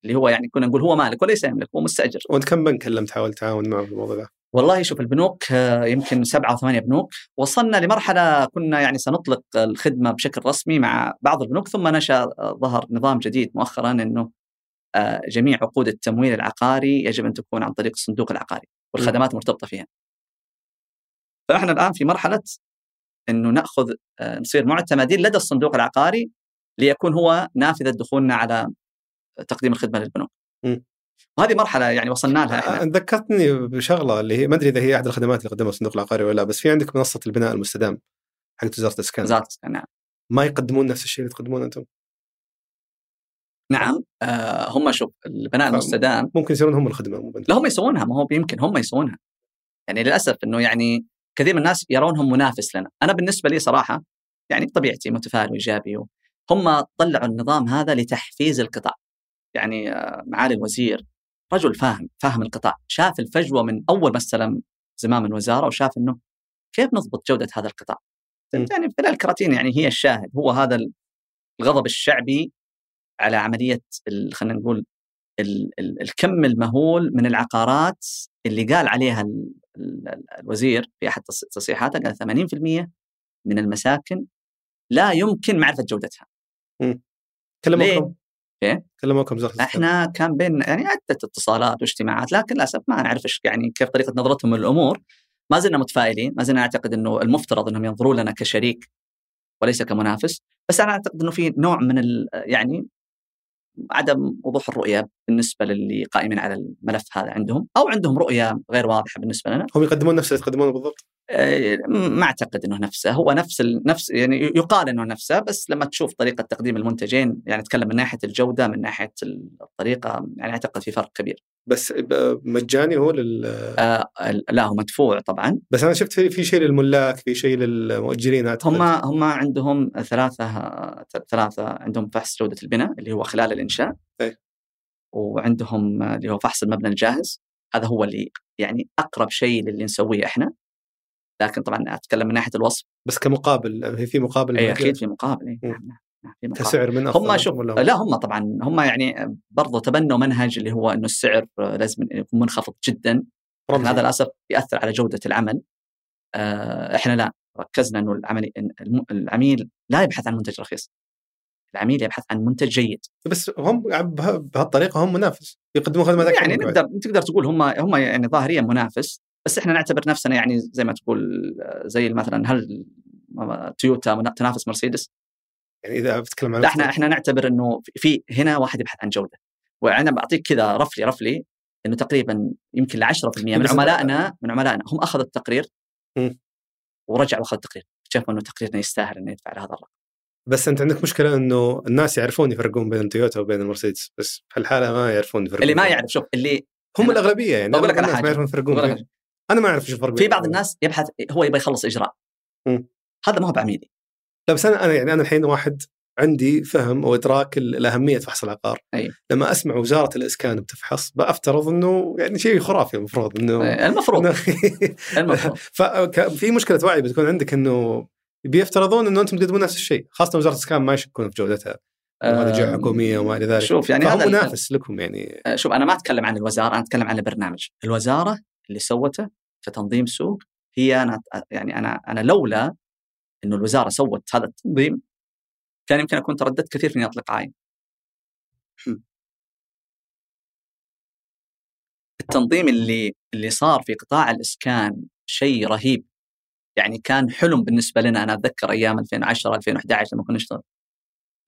اللي هو يعني كنا نقول هو مالك وليس يملك هو مستأجر. وأنت كم بنك كلمت حاول تعاون معه في الموضوع ذا؟ والله شوف البنوك آه، يمكن سبعة أو ثمانية بنوك. وصلنا لمرحلة كنا يعني سنطلق الخدمة بشكل رسمي مع بعض البنوك ثم نشأ آه، ظهر نظام جديد مؤخرا أنه آه، جميع عقود التمويل العقاري يجب أن تكون عن طريق الصندوق العقاري والخدمات مرتبطة فيها. فإحنا الآن في مرحلة أنه نأخذ آه، نصير معتمدين لدى الصندوق العقاري ليكون هو نافذة دخولنا على تقديم الخدمة للبنوك. وهذه مرحلة يعني وصلنا لها إحنا. آه، ذكرتني بشغلة اللي هي ما أدري إذا هي أحد الخدمات اللي قدمها الصندوق العقاري ولا لا بس في عندك منصة البناء المستدام حقت وزارة الإسكان. وزارة الإسكان، نعم. ما يقدمون نفس الشيء اللي تقدمونه أنتم؟ نعم آه هم شوف البناء. المستدام. ممكن يصيرون هم الخدمة لا هم يسوونها ما هو يمكن هم يسوونها. يعني للأسف إنه يعني كثير من الناس يرونهم منافس لنا. أنا بالنسبة لي صراحة يعني بطبيعتي متفائل وإيجابي هم طلعوا النظام هذا لتحفيز القطاع. يعني آه، معالي الوزير رجل فاهم فاهم القطاع. شاف الفجوة من أول ما استلم زمام الوزارة وشاف إنه كيف نضبط جودة هذا القطاع. يعني بلال الكراتين يعني هي الشاهد. هو هذا الغضب الشعبي على عملية خلينا نقول ال- ال- الكم المهول من العقارات اللي قال عليها الوزير في أحد تص- تصريحاته قال 80% من المساكن لا يمكن معرفة جودتها. كلموكم إيه؟ كلموكم وزاره الاسكان إحنا كان بين يعني عدة اتصالات واجتماعات لكن للأسف ما نعرف إيش يعني كيف طريقة نظرتهم للأمور. ما زلنا متفائلين ما زلنا نعتقد إنه المفترض إنهم ينظرون لنا كشريك وليس كمنافس. بس أنا أعتقد إنه في نوع من ال يعني عدم وضوح الرؤية بالنسبة للي قائمين على الملف هذا عندهم أو عندهم رؤية غير واضحة بالنسبة لنا. هم يقدمون نفس اللي تقدمونه بالضبط. ما أعتقد إنه نفسه هو نفس. نفس يعني يقال إنه نفسه بس لما تشوف طريقة تقديم المنتجين يعني أتكلم من ناحية الجودة من ناحية الطريقة يعني أعتقد في فرق كبير بس مجاني هو لل آه لا هو مدفوع طبعا بس أنا شفت في شيء للملاك في شيء للمؤجرين أعتقد. هم هم عندهم ثلاثة ثلاثة عندهم فحص جودة البناء اللي هو خلال الإنشاء إيه. وعندهم اللي هو فحص المبنى الجاهز هذا هو اللي يعني أقرب شيء للي نسويه إحنا لكن طبعا أتكلم من ناحية الوصف بس كمقابل هي في مقابل اي؟ أكيد في مقابل. مم. نعم نعم نعم،. كسعر من هم شوف لا هم طبعا هم يعني برضو تبنوا منهج اللي هو إنه السعر لازم يكون منخفض جدا رمزي. هذا للأسف يأثر على جودة العمل آه، إحنا لا ركزنا إنه العمل العميل لا يبحث عن منتج رخيص العميل يبحث عن منتج جيد بس هم به- بهالطريقة هم منافس يقدمون خدمات أكثر يعني. نقدر تقدر تقول هم هم يعني ظاهريا منافس بس إحنا نعتبر نفسنا يعني زي ما تقول آه، زي مثلا هل تويوتا تنافس مرسيدس؟ يعني إذا بتكلم عن لا إحنا إحنا نعتبر إنه في هنا واحد يبحث عن جودة. وأنا بعطيك كذا رفلي رفلي إنه تقريبا يمكن ل 10% من عملائنا من عملائنا هم أخذوا التقرير. ورجعوا اخذوا التقرير. شافوا إنه تقريرنا يستاهل إنه يدفع لهذا الرقم. بس أنت عندك مشكلة إنه الناس يعرفون يفرقون بين التويوتا وبين المرسيدس بس في الحالة ما يعرفون يفرقون اللي ما يعرف شوف اللي هم الأغلبية يعني بقول لك على حاجة. ما يعرفون يفرقون أنا ما أعرف إيش الفرق في بعض الناس يبحث هو يبغى يخلص إجراء. مم. هذا ما هو بعميلي لا بس أنا أنا يعني أنا الحين واحد عندي فهم وإدراك ال- الأهمية فحص العقار. أي. لما أسمع وزارة الإسكان بتفحص بفترض إنه يعني شيء خرافي المفروض إنه آه، المفروض. [laughs] المفروض. [laughs] ففي مشكلة وعي بتكون عندك إنه بيفترضون إنه أنتم تقدمون نفس الشيء خاصة وزارة الإسكان ما يشكون في جودتها. جهة آه، حكومية وما إلى ذلك. شوف يعني هذا منافس لكم يعني. آه، شوف أنا ما أتكلم عن الوزارة أنا أتكلم عن البرنامج. الوزارة اللي سوته كتنظيم سوق هي أنا يعني أنا أنا لولا إنه الوزارة سوت هذا التنظيم كان يمكن أكون ترددت كثير في إني أطلق عين. [clears throat] التنظيم اللي اللي صار في قطاع الإسكان شيء رهيب. يعني كان حلم بالنسبة لنا أنا أتذكر أيام 2010 2011 لما كنا نشتغل.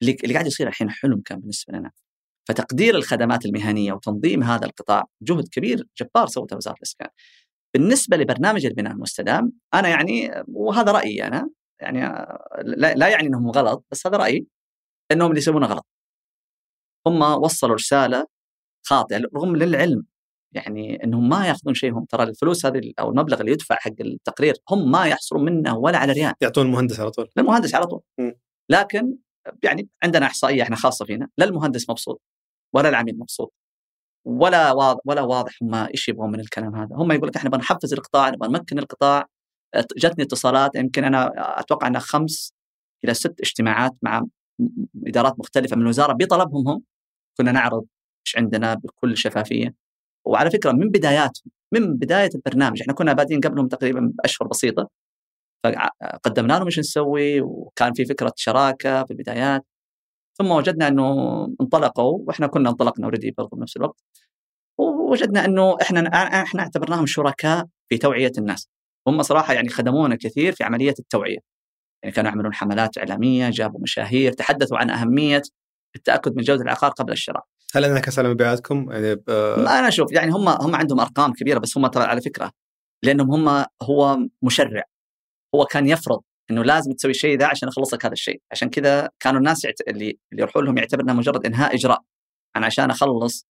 اللي قاعد يصير الحين حلم كان بالنسبة لنا. فتقدير الخدمات المهنية وتنظيم هذا القطاع جهد كبير جبار سوته وزارة الإسكان. بالنسبة لبرنامج البناء المستدام أنا يعني وهذا رأيي أنا يعني لا, يعني إنهم غلط بس هذا رأيي إنهم اللي يسوونه غلط. هم وصلوا رسالة خاطئة رغم للعلم يعني إنهم ما يأخذون شيء هم ترى الفلوس هذه أو المبلغ اللي يدفع حق التقرير هم ما يحصلون منه ولا على ريال يعطون المهندس على طول للمهندس على طول م. لكن يعني عندنا إحصائية إحنا خاصة فينا لا المهندس مبسوط ولا العميل مبسوط ولا واضح ولا واضح هم إيش يبغون من الكلام هذا. هم يقول لك إحنا بنحفز القطاع نبغى نمكن القطاع. جتني اتصالات يمكن أنا أتوقع إنها خمس إلى ست اجتماعات مع إدارات مختلفة من الوزارة بطلبهم هم. كنا نعرض إيش عندنا بكل شفافية. وعلى فكرة من بداياتهم من بداية البرنامج إحنا كنا بادين قبلهم تقريبا بأشهر بسيطة. فقدمنا لهم إيش نسوي وكان في فكرة شراكة في البدايات. ثم وجدنا إنه انطلقوا وإحنا كنا انطلقنا اوريدي برضه بنفس الوقت. ووجدنا إنه إحنا إحنا اعتبرناهم شركاء في توعية الناس. هم صراحة يعني خدمونا كثير في عملية التوعية. يعني كانوا يعملون حملات إعلامية جابوا مشاهير تحدثوا عن أهمية التأكد من جودة العقار قبل الشراء. هل انعكس على مبيعاتكم؟ يعني ب... أنا أشوف يعني هم هم عندهم أرقام كبيرة بس هم ترى على فكرة لأنهم هم هو مشرع. هو كان يفرض إنه لازم تسوي الشيء ذا عشان اخلص لك هذا الشيء، عشان كذا كانوا الناس يعت... اللي اللي يروحوا لهم يعتبر إنها مجرد إنهاء إجراء. أنا عشان أخلص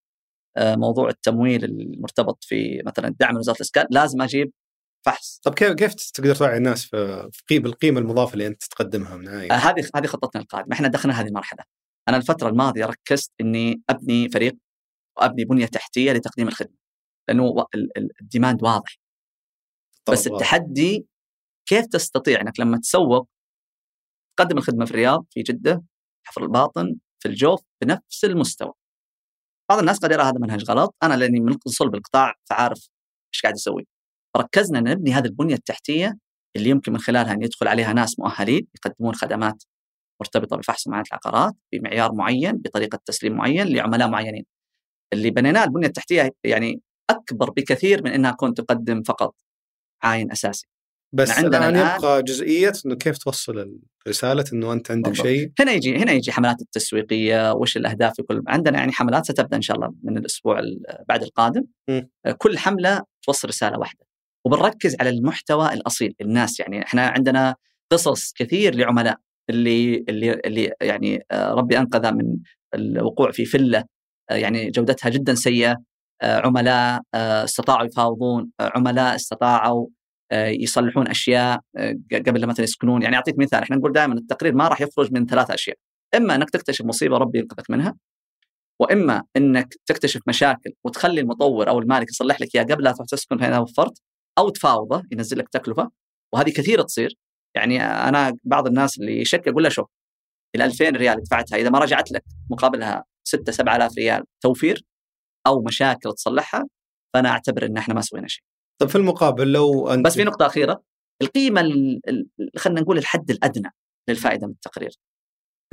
آه، موضوع التمويل المرتبط في مثلا دعم وزارة الإسكان لازم أجيب فحص. طب كيف كيف تقدر توعي الناس في قيمه القيمه المضافة اللي أنت تقدمها من آه هذه هذه خطتنا القادمة، إحنا دخلنا هذه المرحلة. أنا الفترة الماضية ركزت إني أبني فريق وأبني بنية تحتية لتقديم الخدمة. لأنه الديماند واضح. بس التحدي كيف تستطيع إنك لما تسوق تقدم الخدمة في الرياض في جدة حفر الباطن في الجوف بنفس المستوى بعض الناس قد يرى هذا منهج غلط أنا لأني من صلب القطاع فعارف إيش قاعد أسوي ركزنا ان نبني هذه البنية التحتية اللي يمكن من خلالها أن يدخل عليها ناس مؤهلين يقدمون خدمات مرتبطة بفحص صناعه العقارات بمعيار معين بطريقة تسليم معين لعملاء معينين. اللي بنيناه البنية التحتية يعني أكبر بكثير من إنها كنت تقدم فقط عاين أساسي. بس عندنا الآن يبقى جزئية إنه كيف توصل الرساله إنه أنت عندك شيء. هنا يجي هنا يجي حملات التسويقية وش الأهداف في كل عندنا يعني حملات ستبدأ إن شاء الله من الأسبوع بعد القادم. م. كل حملة توصل رسالة واحدة. وبنركز على المحتوى الأصيل الناس يعني إحنا عندنا قصص كثير لعملاء اللي اللي اللي يعني آه، ربي انقذ من الوقوع في فلة. آه، يعني جودتها جدا سيئة. آه، عملاء استطاعوا يفاوضون. عملاء استطاعوا آه، يصلحون أشياء آه، قبل مثلا يسكنون. يعني أعطيك مثال إحنا نقول دائما التقرير ما راح يخرج من ثلاث أشياء. إما إنك تكتشف مصيبة ربي ينقذك منها وإما إنك تكتشف مشاكل وتخلي المطور أو المالك يصلح لك إياها قبل لا تروح تسكن فاذا وفرت أو تفاوضه ينزل لك تكلفة. وهذه كثيرة تصير. يعني أنا بعض الناس اللي يشك أقول له شوف ال 2000 ريال دفعتها إذا ما رجعت لك مقابلها 6 7000 ريال توفير أو مشاكل تصلحها فأنا أعتبر إن إحنا ما سوينا شيء. طيب في المقابل لو أنت بس في نقطة أخيرة القيمة خلينا نقول الحد الأدنى للفائدة من التقرير.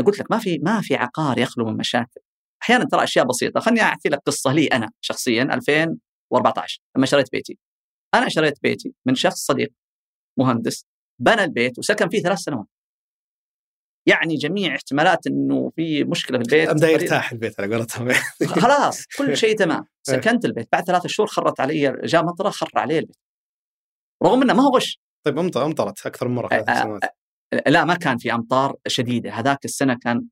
قلت لك ما في ما في عقار يخلو من مشاكل. أحيانا ترى أشياء بسيطة خليني احكي لك قصة لي أنا شخصيا 2014 لما شريت بيتي. أنا شريت بيتي من شخص صديق مهندس بنى البيت وسكن فيه ثلاث سنوات. يعني جميع احتمالات إنه في مشكلة في البيت. أبدأ يرتاح البيت على قولتهم خلاص كل شيء تمام. [laughs] إيه. سكنت البيت. بعد ثلاثة شهور خرت علي جاء مطرة خر علي البيت. رغم إنه ما هو غش طيب امطر أمطرت أكثر من مرة ثلاث سنوات. لا ما كان في أمطار شديدة. هذاك السنة كان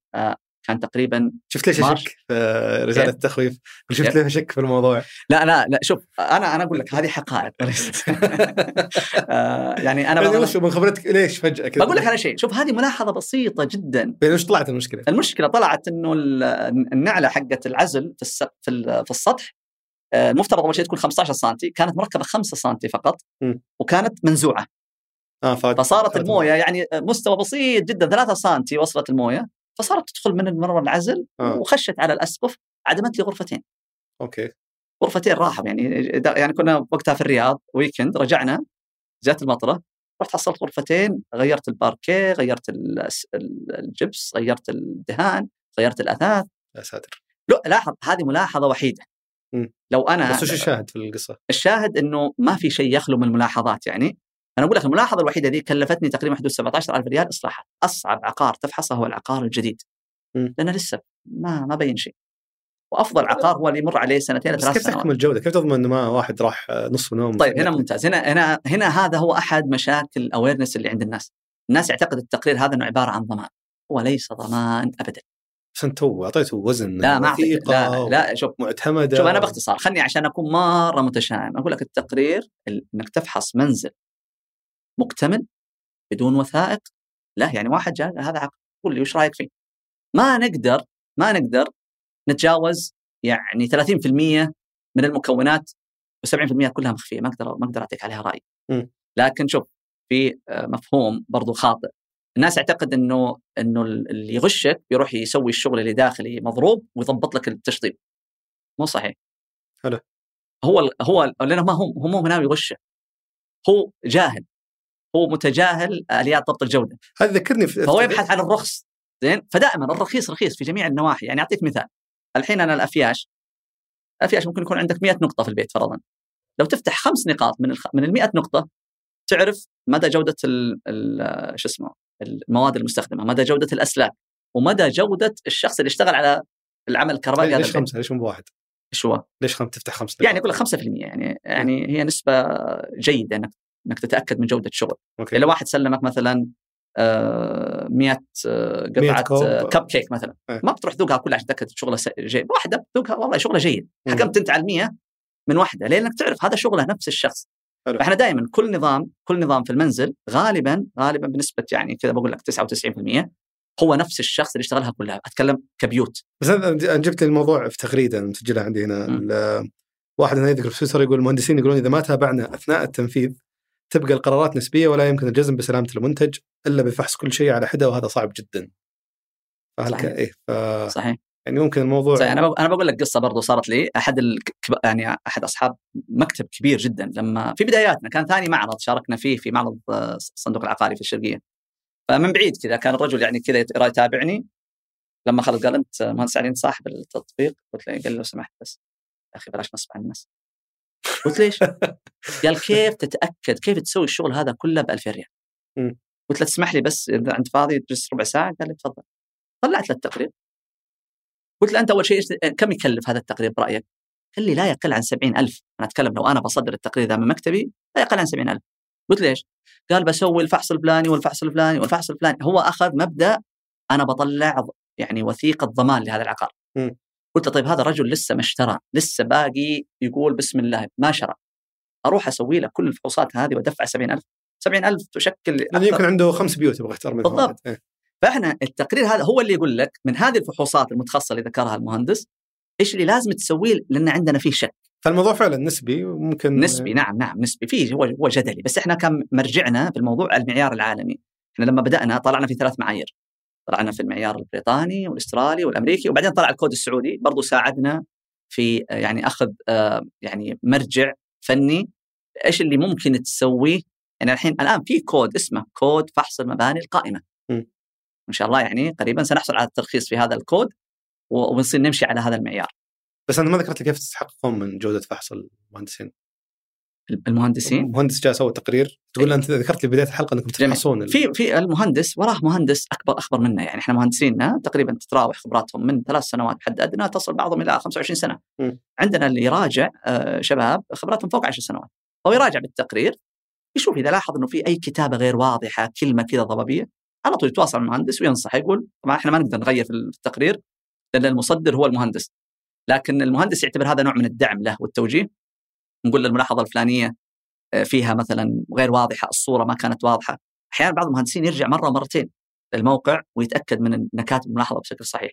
كان تقريبا شفت ليش أشك في رسالة التخويف؟ شفت ليش أشك في الموضوع؟ لا لا لا شوف أنا أنا أقول لك هذه حقائق. [laughs] [laughs] آه، يعني أنا يعني وش من خبرتك ليش فجأة كذا؟ بقول لك على شيء شوف هذه ملاحظة بسيطة جدا. يعني وش طلعت المشكلة؟ المشكلة طلعت إنه النعلة حقت العزل في في السطح آه، المفترض أول شيء تكون 15 سم كانت مركبة 5 سم فقط وكانت منزوعة. آه فصارت الموية يعني مستوى بسيط جدا 3 سم وصلت الموية. فصارت تدخل من المروه العزل آه. وخشت على الأسقف عدمت لي غرفتين okay غرفتين راحوا يعني يعني كنا وقتها في الرياض weekend رجعنا جات المطرة رحت حصلت غرفتين غيرت الباركيه غيرت الجبس غيرت الدهان غيرت الأثاث يا ساتر لا لاحظ هذه ملاحظة وحيدة م. لو أنا بس وش الشاهد في القصة؟ الشاهد إنه ما في شيء يخلو من الملاحظات يعني أنا أقول لك الملاحظة الوحيدة دي كلفتني تقريبا حدود 17000 ريال اصلاحات أصعب عقار تفحصه هو العقار الجديد. لأنه لسه ما ما بين شيء. وأفضل عقار هو اللي يمر عليه سنتين ثلاث سنوات كيف تحكم الجودة؟ كيف تضمن إنه ما واحد راح نصف نوم؟ طيب هنا ممتاز. هنا هنا هنا هذا هو أحد مشاكل ال awareness اللي عند الناس. الناس يعتقد التقرير هذا إنه عبارة عن ضمان. وليس ضمان ابدا. بس انت تو أعطيته وزن لا ما لا, لا شوف معتمدة. شوف أنا باختصار خلني عشان أكون مرة متشائم. أقول لك التقرير إنك تفحص منزل مكتمل بدون وثائق. لا يعني واحد جاء هذا عقد قول لي وش رأيك فيه؟ ما نقدر ما نقدر نتجاوز يعني 30% من المكونات و70% كلها مخفية. ما أقدر ما أقدر أعطيك عليها رأي. م. لكن شوف في مفهوم برضو خاطئ. الناس تعتقد إنه إنه اللي يغشك بيروح يسوي الشغل اللي داخلي مضروب ويضبط لك التشطيب. مو صحيح. حلو. هو هو لأنه ما هو هو مو ناوي يغشك. هو جاهل. هو متجاهل اليات ضبط الجودة هذا ذكرني في فهو يبحث عن الرخص زين فدائما الرخيص رخيص في جميع النواحي يعني أعطيك مثال الحين أنا الأفياش الأفياش ممكن يكون عندك 100 نقطة في البيت فرضا لو تفتح خمس نقاط من الخ... من ال 100 نقطة تعرف مدى جودة ال... ال... شو اسمه المواد المستخدمة مدى جودة الأسلاك ومدى جودة الشخص اللي اشتغل على العمل الكهربائي ليش. خمسة ليش مو بواحد؟ إيش هو؟ ليش خم تفتح خمسه؟ يعني أقول لك 5% يعني يعني هي نسبة جيدة إنك إنك تتأكد من جودة الشغل okay. إذا واحد سلمك مثلا آه، 100 آه، 100 قطعة. آه، كب كيك مثلا. إيه. ما بتروح تذوقها كلها عشان تتأكد شغله جيد. واحدة بتذوقها والله شغله جيد. حكمت أنت على 100 من واحدة لانك تعرف هذا شغله نفس الشخص. حلو. فإحنا دائما كل نظام كل نظام في المنزل غالبا غالبا بنسبة يعني كذا بقول لك 99% هو نفس الشخص اللي اشتغلها كلها. أتكلم كبيوت. بس أنا جبت الموضوع في تغريدة مسجلها عندي هنا. واحد هنا يذكر في تويتر يقول المهندسين يقولون إذا ما تابعنا أثناء التنفيذ تبقى القرارات نسبية ولا يمكن الجزم بسلامة المنتج إلا بفحص كل شيء على حدة وهذا صعب جدا. فهل. صحيح. إيه ف... صحيح. يعني ممكن الموضوع صحيح. أنا أنا بقول لك قصة برضو صارت لي. أحد الك- يعني أحد أصحاب مكتب كبير جدا لما في بداياتنا كان ثاني معرض شاركنا فيه في معرض الصندوق العقاري في الشرقية. فمن بعيد كذا كان الرجل يعني كذا يت- يتابعني. لما خلص قال أنت مهندس علي أنت صاحب التطبيق؟ قلت له قال لو سمحت بس. يا أخي بلاش نصب على الناس. قلت ليش؟ [laughs] قال كيف تتأكد كيف تسوي الشغل هذا كله ب 2000 ريال؟ قلت له تسمح لي بس إذا انت فاضي تجلس ربع ساعة قال لي تفضل طلعت له التقرير قلت له أنت أول شيء كم يكلف هذا التقرير برأيك؟ قال لي لا يقل عن 70000 أنا أتكلم لو أنا بصدر التقرير ذا من مكتبي لا يقل عن 70000 قلت ليش؟ قال بسوي الفحص الفلاني والفحص الفلاني والفحص الفلاني هو أخذ مبدأ أنا بطلع يعني وثيقة ضمان لهذا العقار. قلت له طيب هذا رجل لسه ما اشترى لسه باقي يقول بسم الله ما شرى. أروح أسوي له كل الفحوصات هذه وأدفع 70000 70000 تشكل يعني يمكن عنده خمس بيوت يبغى يختار منهم بالضبط. إيه. فإحنا التقرير هذا هو اللي يقول لك من هذه الفحوصات المتخصصة اللي ذكرها المهندس إيش اللي لازم تسويه لأن عندنا فيه شك. فالموضوع فعلا نسبي وممكن نسبي نعم نعم نسبي. فيه هو هو جدلي. بس إحنا كان مرجعنا في الموضوع المعيار العالمي. إحنا لما بدأنا طلعنا في ثلاث معايير. طلعنا في المعيار البريطاني والأسترالي والأمريكي وبعدين طلع الكود السعودي برضو ساعدنا في آه، يعني أخذ آه، يعني مرجع فني. إيش اللي ممكن تسويه؟ يعني الحين الآن في كود اسمه كود فحص المباني القائمة. م. ان شاء الله يعني قريبا سنحصل على الترخيص في هذا الكود ونصير نمشي على هذا المعيار. بس أنا ما ذكرت لي كيف تتحققون من جودة فحص المهندسين. المهندسين مهندس جاء سوى تقرير تقول أنت ذكرت لي بداية الحلقة أنكم. تفحصون في في المهندس وراه مهندس أكبر أخبر منا يعني إحنا مهندسيننا تقريبا تتراوح خبراتهم من ثلاث سنوات حد أدنى تصل بعضهم إلى 25 سنة. م. عندنا اللي يراجع آه، شباب خبراتهم فوق 10 سنوات. هو يراجع بالتقرير يشوف إذا لاحظ إنه في أي كتابة غير واضحة كلمة كذا ضبابية على طول يتواصل مع المهندس وينصح يقول طبعا إحنا ما نقدر نغير في التقرير لأن المصدر هو المهندس. لكن المهندس يعتبر هذا نوع من الدعم له والتوجيه. نقول الملاحظه الفلانية آه، فيها مثلا غير واضحة الصورة ما كانت واضحة أحيانا بعض المهندسين يرجع مرة ومرتين للموقع ويتأكد من نكات الملاحظة بشكل صحيح.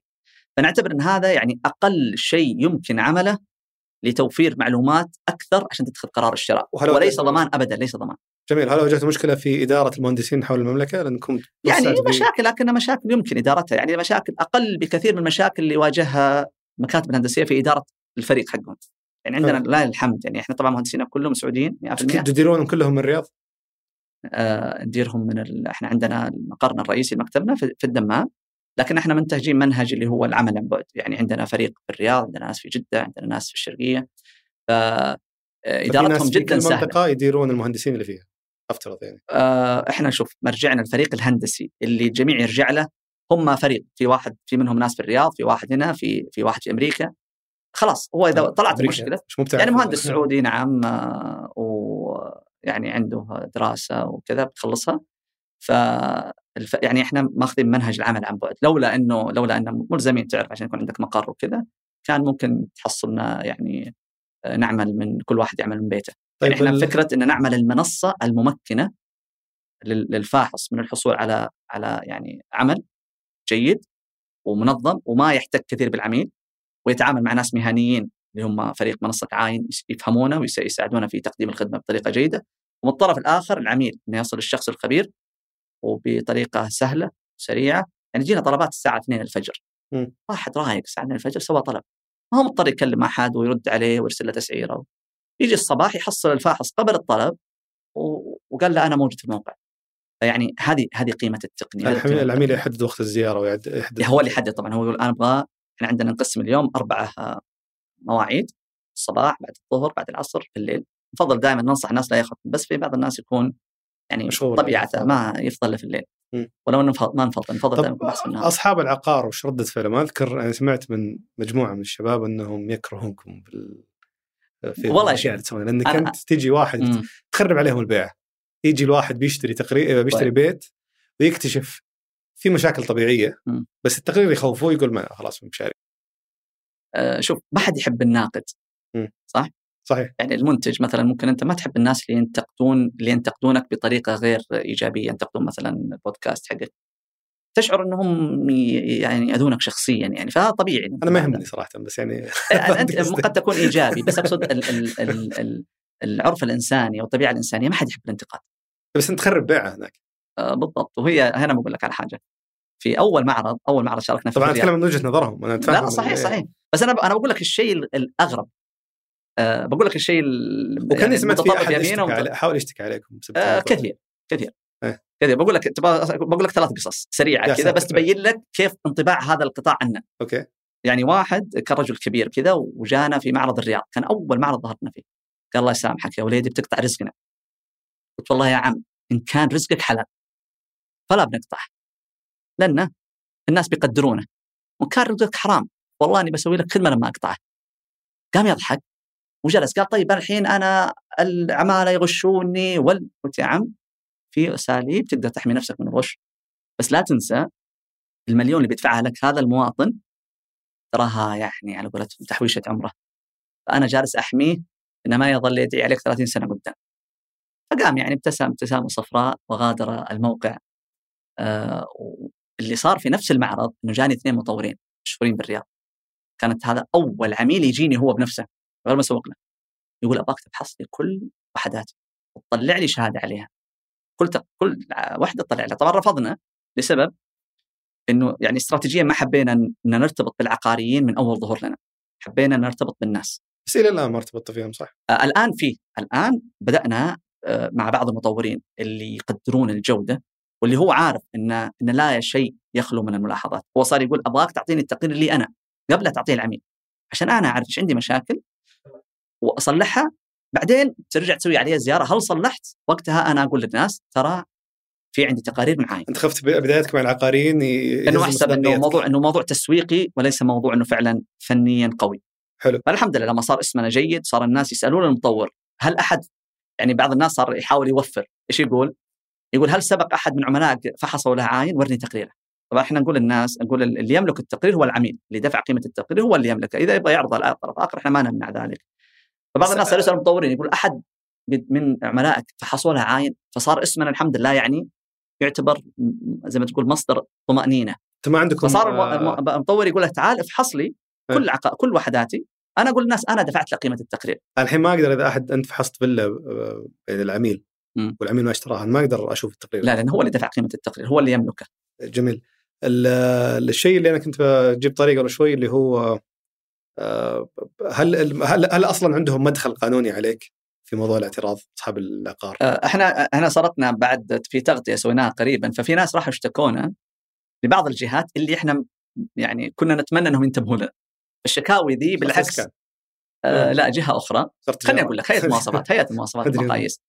فنعتبر إن هذا يعني أقل شيء يمكن عمله لتوفير معلومات أكثر عشان تتخذ قرار الشراء وليس ضمان ابدا ليس ضمان. جميل هل واجهتوا مشكلة في إدارة المهندسين حول المملكة لانكم يعني مشاكل لكنها مشاكل يمكن إدارتها يعني مشاكل أقل بكثير من المشاكل اللي واجهها مكاتب الهندسية في إدارة الفريق حقهم. يعني عندنا. لا الحمد يعني إحنا طبعا مهندسينا كلهم سعوديين 100% تديرونهم كلهم من الرياض؟ آه، نديرهم من ال... إحنا عندنا مقرنا الرئيسي مكتبنا في, في الدمام لكن إحنا منتهجين منهج اللي هو العمل عن بعد يعني عندنا فريق في الرياض عندنا ناس في جدة عندنا ناس في الشرقية ف إدارتهم في جدا سهلة منطقة يديرون المهندسين اللي فيها افترض يعني آه، إحنا شوف مرجعنا الفريق الهندسي اللي الجميع يرجع له هم فريق في واحد في منهم ناس في الرياض في واحد هنا في في واحد في أمريكا خلاص هو إذا طلعت أمريكا. المشكلة يعني مهندس سعودي نعم آه، ويعني عنده دراسة وكذا بتخلصها. ف الف... يعني إحنا ماخذين منهج العمل عن بعد. لولا إنه لولا ان ملزمين تعرف عشان يكون عندك مقر وكذا كان ممكن تحصلنا يعني آه، نعمل من كل واحد يعمل من بيته. طيب يعني إحنا ال- فكرة إن نعمل المنصة الممكنة لل- للفاحص من الحصول على على يعني عمل جيد ومنظم وما يحتك كثير بالعميل ويتعامل مع ناس مهنيين اللي هم فريق منصة عاين يفهمونا ويساعدونا في تقديم الخدمة بطريقة جيدة. ومن الطرف الآخر العميل إنه يصل الشخص الخبير وبطريقة سهلة سريعة. يعني جينا طلبات الساعة 2 الفجر. م. واحد رايق الساعة 2 الفجر سوى طلب. ما هو مضطر يكلم أحد ويرد عليه ويرسل له تسعيرة يجي الصباح يحصل الفاحص قبل الطلب وقال له أنا موجود في الموقع. يعني هذه هذه قيمة التقنية. العميل يحدد وقت الزيارة ويحدد هو اللي يحدد طبعا. هو يقول أنا أبغى إحنا عندنا نقسم اليوم أربعة مواعيد الصباح بعد الظهر بعد العصر بالليل. نفضل دائما ننصح الناس لا ياخذ بس في بعض الناس يكون يعني طبيعته ما يفضل في الليل. ولو إنه ما نفضل نفضل دائما بحث النهار أصحاب العقار وش ردة فعلهم؟ أذكر أنا سمعت من مجموعة من الشباب أنهم يكرهونكم بال في والله شيء تسوون لأنك أنت تجي واحد مم. تخرب عليهم البيع. يجي الواحد بيشتري بيشتري طيب. بيت ويكتشف في مشاكل طبيعية. بس التقرير يخوفوه يقول ما خلاص مش شاري آه شوف ما حد يحب الناقد. صح؟ صحيح. يعني المنتج مثلا ممكن أنت ما تحب الناس اللي ينتقدون اللي ينتقدونك بطريقة غير إيجابية ينتقدون مثلا البودكاست حقك. تشعر إنهم يعني يأذونك شخصيا يعني فطبيعي أنا ما يهمني صراحة بس يعني أنت [laughs] قد تكون إيجابي بس أقصد [laughs] ال ال ال ال العرف الإنساني والطبيعة الإنسانية ما حد يحب الانتقاد. بس أنت تخرب بيعه هناك. بالضبط. وهي هنا بقول لك على حاجة. في أول معرض أول معرض شاركنا فيه طبعا أتكلم من وجهة نظرهم أنا لا صحيح صحيح. بس أنا أنا بقول لك الشيء الأغرب. أه بقول لك الشيء وكاني يعني سمعت في أحد يشتكي علي حاول يشتكي عليكم أه كثير كثير. إيه؟ كذا بقول لك بقول لك ثلاث قصص سريعة كذا بس تبين لك كيف انطباع هذا القطاع عنا. أوكي. يعني واحد كان رجل كبير كذا وجانا في معرض الرياض. كان أول معرض ظهرنا فيه. قال الله يسامحك يا وليدي بتقطع رزقنا. قلت والله يا عم إن كان رزقك حلال. فلا بنقطعه لأنه الناس بيقدرونه. وان كان رزقك حرام. والله أني بسوي لك خدمة لما اقطعه قام يضحك وجلس. قال طيب الحين أنا العمالة يغشوني وال. قلت يا عم في أساليب تقدر تحمي نفسك من الغش. بس لا تنسى المليون اللي بيدفعها لك هذا المواطن تراها يعني على قولتهم تحويشة عمره. فأنا جالس أحميه إنه ما يظل يدعي عليك 30 سنة قدام. فقام يعني ابتسم ابتسامة صفراء وغادر الموقع. آه اللي صار في نفس المعرض إنه جاني اثنين مطورين مشهورين بالرياض. كانت هذا أول عميل يجيني هو بنفسه غير مسوق له. يقول ابغاك تبحث لي كل وحداتي وتطلع لي شهادة عليها. كل كل واحدة تطلع لها. طبعا رفضنا لسبب إنه يعني استراتيجيا ما حبينا ان نرتبط بالعقاريين من أول ظهور لنا. حبينا نرتبط بالناس. بس إلى الآن ما ارتبطت فيهم صح؟ آه الآن في الآن بدأنا آه مع بعض المطورين اللي يقدرون الجودة واللي هو عارف إن إن لا شيء يخلو من الملاحظات. هو صار يقول أبغاك تعطيني التقرير اللي أنا قبل لا تعطيه العميل. عشان أنا أعرف إيش عندي مشاكل وأصلحها بعدين ترجع تسوي عليها زيارة. هل صلحت؟ وقتها أنا أقول للناس ترى في عندي تقارير معاي أنت خفت بدايتك مع العقاريين انه أحسب إنه موضوع إنه موضوع تسويقي وليس موضوع إنه فعلا فنيا قوي. حلو. فالحمد لله لما صار اسمنا جيد صار الناس يسألون المطور. هل أحد يعني بعض الناس صار يحاول يوفر. إيش يقول؟ يقول هل سبق أحد من عملائك فحصوا له عاين ورني تقريره. طبعا إحنا نقول للناس نقول اللي يملك التقرير هو العميل اللي دفع قيمة التقرير هو اللي يملكه. إذا يبغى يعرضه على طرف اخر إحنا ما نمنع ذلك. فبعض الناس يسال المطورين يقول أحد من عملائك فحصوا لها عاين فصار اسمنا الحمد لله يعني يعتبر زي ما تقول مصدر طمأنينة. انت ما عندكم فصار المطور يقول لك تعال افحص لي إيه. كل عق... كل وحداتي. أنا أقول للناس أنا دفعت لك قيمة التقرير. الحين ما أقدر إذا أحد أنت فحصت فيلا آه، يعني العميل. والعميل ما اشتراها ما أقدر أشوف التقرير. لا لأن هو اللي دفع قيمة التقرير هو اللي يملكه. جميل. الشيء اللي أنا كنت بجيب طريقة قبل شوي اللي هو آه، هل هل هل أصلا عندهم مدخل قانوني عليك في موضوع الاعتراض أصحاب العقار؟ آه، إحنا إحنا صارتنا بعد في تغطية سويناها قريبا ففي ناس راحوا اشتكونا لبعض الجهات اللي إحنا يعني كنا نتمنى إنهم ينتبهوا لنا. الشكاوي ذي بالعكس آه لا جهة أخرى. خليني أقول لك هيئة المواصفات هيئة المواصفات [laughs] المقاييس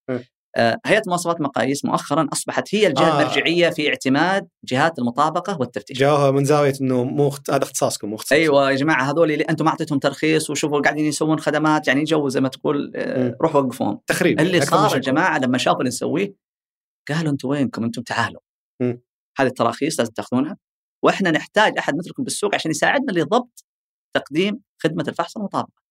هيئة مواصفات مقاييس مؤخرا أصبحت هي الجهة آه. المرجعية في اعتماد جهات المطابقة والتفتيش. جاوها من زاوية إنه مو هذا اختصاصكم مو اختصاصكم. أيوه يا جماعة هذول اللي أنتم ما أعطيتهم ترخيص وشوفوا قاعدين يسوون خدمات يعني جو زي ما تقول آه، روحوا وقفوهم. تخريب اللي صار يا جماعة لما شافوا اللي نسويه قالوا أنتم وينكم أنتم تعالوا. هذه التراخيص لازم تاخذونها وإحنا نحتاج أحد مثلكم بالسوق عشان يساعدنا لضبط تقديم خدمة الفحص المطابقة.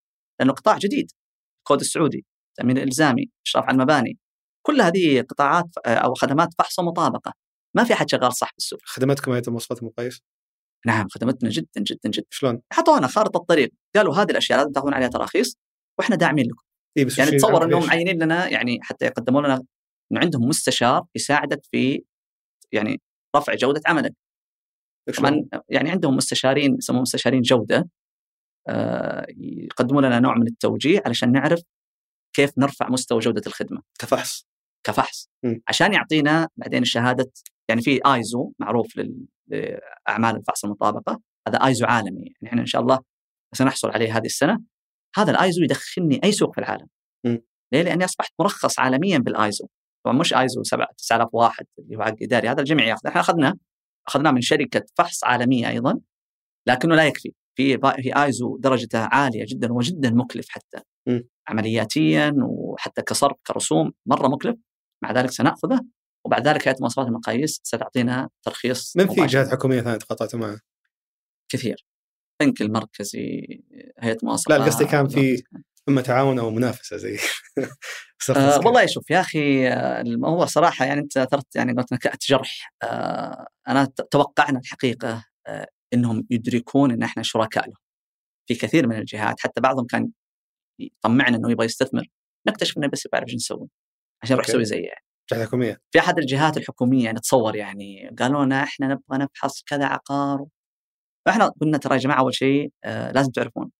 لأنه قطاع جديد الكود السعودي تأمين الإلزامي إشراف على المباني كل هذه قطاعات أو خدمات فحص ومطابقة. ما في أحد شغال صح بالسوق خدماتكم هيئه المواصفات المقايس؟ نعم خدمتنا جدا جدا جدا. شلون؟ حطونا خارطة الطريق. قالوا هذه الأشياء لازم تأخذون عليها تراخيص وإحنا داعمين لكم. إيه بس يعني تصور أنهم ليش؟ معينين لنا يعني حتى يقدموا لنا إنه عندهم مستشار يساعدك في يعني رفع جودة عملك؟ طبعا يعني عندهم مستشارين يسموهم مستشارين جودة. آه، يقدمون لنا نوع من التوجيه علشان نعرف كيف نرفع مستوى جودة الخدمة. كفحص. كفحص. مم. عشان يعطينا بعدين الشهادة يعني في آيزو معروف لأعمال الفحص المطابقة. هذا آيزو عالمي يعني إحنا إن شاء الله سنحصل عليه هذه السنة. هذا الآيزو يدخلني أي سوق في العالم. مم. ليه؟ لأني أصبحت مرخص عالميا بالآيزو. طبعا مش آيزو 7 9001 اللي هو عقد إداري هذا الجميع ياخذ إحنا أخذناه أخذناه من شركة فحص عالمية أيضا لكنه لا يكفي. في في آيزو درجته عالية جدا وجدا مكلف حتى. مم. عملياتيا وحتى كصرف كرسوم مرة مكلف. مع ذلك سنأخذه وبعد ذلك هيئة مواصفات المقاييس ستعطينا ترخيص من في. جهات حكومية ثانية تقاطعتوا معها؟ كثير. البنك المركزي هيئة لا مواصفات قصدي كان في اما تعاون أو منافسة زي [laughs] آه والله شوف يا أخي آه، الموضوع صراحة يعني أنت أثرت يعني قلت نكهه جرح. آه أنا توقعنا الحقيقة آه إنهم يدركون إن إحنا شركاء لهم في كثير من الجهات حتى بعضهم كان يطمعنا إنه يبغى يستثمر. نكتشف إنه بس يعرف إيش نسوي. عشان نروح أوكي. نسوي زيه. يعني. جهات حكوميه في أحد الجهات الحكومية يعني تصور يعني قالوا لنا إحنا نبغى نفحص كذا عقار. فإحنا قلنا ترى يا جماعة أول شيء آه لازم تعرفون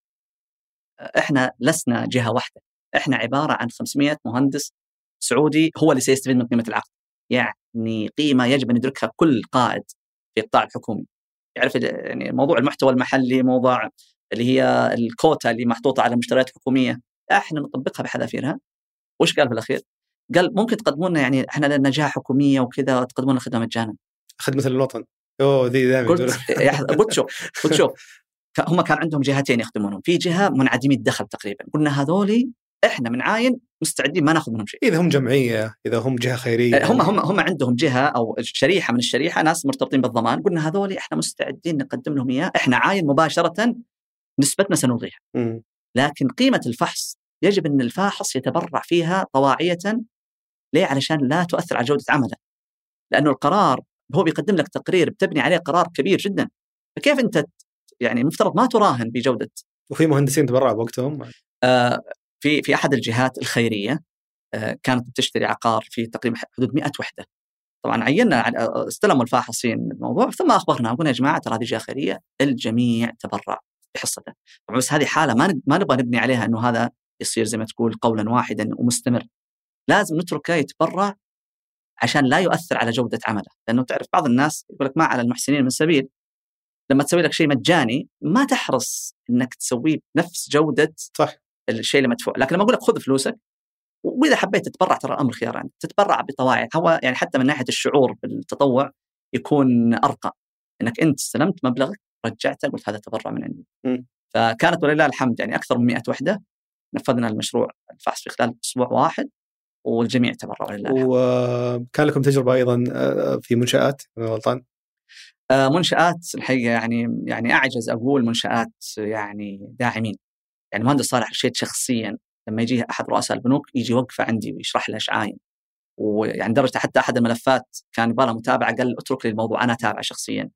آه إحنا لسنا جهة واحدة. إحنا عبارة عن 500 مهندس سعودي هو اللي سيستفيد من قيمة العقد. يعني قيمة يجب أن يدركها كل قائد في القطاع الحكومي. يعرف يعني موضوع المحتوى المحلي موضوع اللي هي الكوتا اللي محطوطة على المشتريات الحكوميه إحنا نطبقها بحذافيرها. وش قال في الأخير؟ قال ممكن تقدمون لنا يعني إحنا لنا جهه حكومية وكذا تقدمون لنا خدمة مجانا. خدمة الوطن. أوه ذي دائما قلت [laughs] قلت شوف قلت شوف. هم كان عندهم جهتين يخدمونهم. في جهة منعدمي الدخل تقريبا. قلنا هذولي إحنا من عاين مستعدين ما ناخذ منهم شيء. إذا هم جمعية إذا هم جهة خيرية. هم هم هم عندهم جهة أو شريحة من الشريحة ناس مرتبطين بالضمان. قلنا هذولي إحنا مستعدين نقدم لهم إياه. إحنا عاين مباشرة نسبتنا سنلغيها. لكن قيمة الفحص يجب أن الفاحص يتبرع فيها طواعية ليه؟ علشان لا تؤثر على جودة عمله. لأنه القرار هو بيقدم لك تقرير بتبني عليه قرار كبير جدا. فكيف أنت يعني المفترض ما تراهن بجودة وفي مهندسين تبرعوا بوقتهم آه في في أحد الجهات الخيرية آه كانت بتشتري عقار في تقريبا حدود 100 وحدة. طبعا عينا استلموا الفاحصين الموضوع ثم اخبرنا قلنا يا جماعة ترى هذه جهة خيرية الجميع تبرع بحصته. طبعا بس هذه حالة ما ما نبغى نبني عليها إنه هذا يصير زي ما تقول قولا واحدا ومستمر. لازم نتركه يتبرع عشان لا يؤثر على جودة عمله، لأنه تعرف بعض الناس يقول لك ما على المحسنين من سبيل. لما تسوي لك شيء مجاني ما تحرص إنك تسويه بنفس جودة صح. الشيء اللي مدفوع، لكن لما أقول لك خذ فلوسك وإذا حبيت تتبرع ترى الامر خيار عندك، تتبرع بطواعي، هو يعني حتى من ناحية الشعور بالتطوع يكون أرقى. إنك أنت استلمت مبلغك رجعته قلت هذا تبرع من عندي. مم. فكانت ولله الحمد يعني أكثر من 100 وحدة. نفذنا المشروع الفحص في خلال أسبوع واحد. والجميع تبرع ولله الحمد. وكان لكم تجربة أيضا آه، في منشآت أنا غلطان؟ آه، منشآت الحقيقة يعني يعني أعجز أقول منشآت يعني داعمين. يعني مهندس صالح رشيد شخصيا لما يجي أحد رؤساء البنوك يجي وقفة عندي ويشرح لي إيش عاين ويعني درجة حتى أحد الملفات كان يبغى له متابعة قال اترك لي الموضوع أنا أتابعه شخصيا.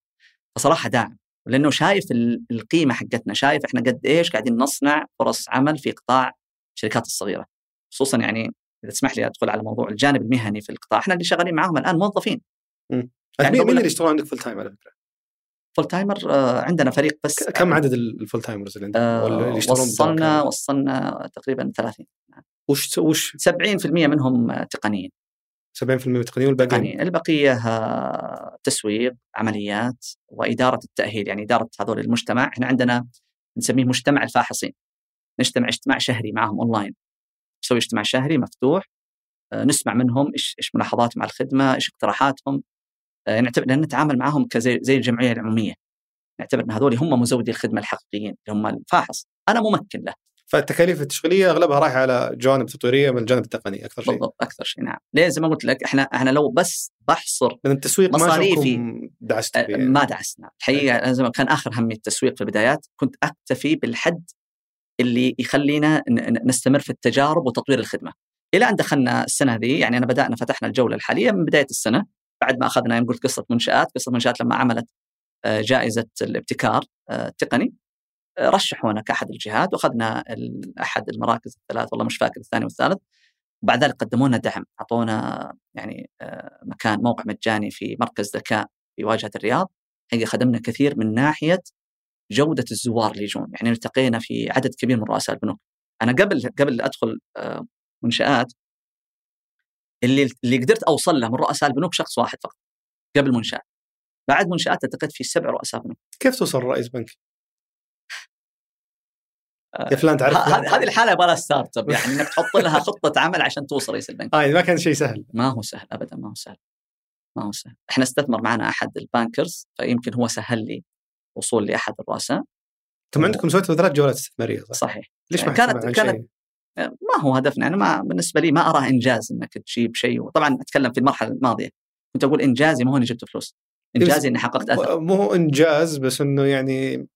فصراحة داعم. لأنه شايف ال- القيمة حقتنا شايف إحنا قد إيش قاعدين نصنع فرص عمل في قطاع الشركات الصغيرة. خصوصا يعني إذا تسمح لي أدخل على موضوع الجانب المهني في القطاع. إحنا اللي شغالين معاهم الآن موظفين. يعني يعني مين اللي يشتغلون عندك full time على فكرة؟ full timer آه، عندنا فريق بس كم عدد ال full timers اللي عندك؟ آه، وصلنا؟ وصلنا تقريبا 30 وش وش؟ 70% منهم آه، تقنيين 70% تقنيين والباقيين؟ تقنيين. البقية آه، تسويق عمليات وإدارة التأهيل. يعني إدارة هذول المجتمع. إحنا عندنا نسميه مجتمع الفاحصين. نجتمع اجتماع شهري معهم اونلاين نسوي اجتماع شهري مفتوح آه، نسمع منهم إيش إيش ملاحظاتهم على الخدمة إيش اقتراحاتهم آه، نعتبر لأن نتعامل معهم كزي زي الجمعية العمومية. نعتبر إن هذول هم مزودي الخدمة الحقيقيين اللي هم الفاحص. أنا ممكن له. فالتكاليف التشغيلية أغلبها رايحة على جوانب تطويرية من الجانب التقني أكثر شيء. بالضبط أكثر شيء نعم. ليه؟ زي ما قلت لك إحنا إحنا لو بس بحصر من التسويق ما مصاريفي. دعستوا فيه آه، يعني. ما دعسنا. الحقيقة أنا زي ما كان آخر همي التسويق في البدايات كنت أكتفي بالحد اللي يخلينا نستمر في التجارب وتطوير الخدمة. إلى أن دخلنا السنة ذي يعني أنا بدأنا فتحنا الجولة الحالية من بداية السنة بعد ما أخذنا يوم قلت قصة منشآت قصة منشآت لما عملت آه، جائزة الابتكار آه، التقني. آه، رشحونا كأحد الجهات وأخذنا أحد المراكز الثلاث والله مش فاكر الثاني والثالث. وبعد ذلك قدموا لنا دعم أعطونا يعني مكان موقع مجاني في مركز ذكاء في واجهة الرياض. حقيقه خدمنا كثير من ناحية جودة الزوار اللي يجون يعني التقينا في عدد كبير من رؤساء البنوك. أنا قبل قبل أدخل منشآت اللي اللي قدرت أوصل له من رؤساء البنوك شخص واحد فقط قبل منشآت. بعد منشآت التقيت في سبع رؤساء بنوك. كيف توصل رئيس بنك؟ يا فلان تعرف هذه الحالة يبغى لها startup يعني إنك تحط لها [laughs] خطة عمل عشان توصل رئيس البنك. آه ما كان شيء سهل. ما هو سهل ابدا ما هو سهل. ما هو سهل. إحنا استثمر معنا أحد ال bankers فيمكن هو سهل لي. وصول لأحد الرؤساء أنتم عندكم سويتوا ثلاث جولات استثمارية صح؟ صحيح. ليش ما كانت كانت شيء؟ ما هو هدفنا. أنا ما بالنسبة لي ما اراه إنجاز إنك تجيب شيء. وطبعا أتكلم في المرحلة الماضية. كنت أقول إنجازي ما هو إني جبت فلوس. إنجازي إني حققت أثر. مو هو إنجاز بس إنه يعني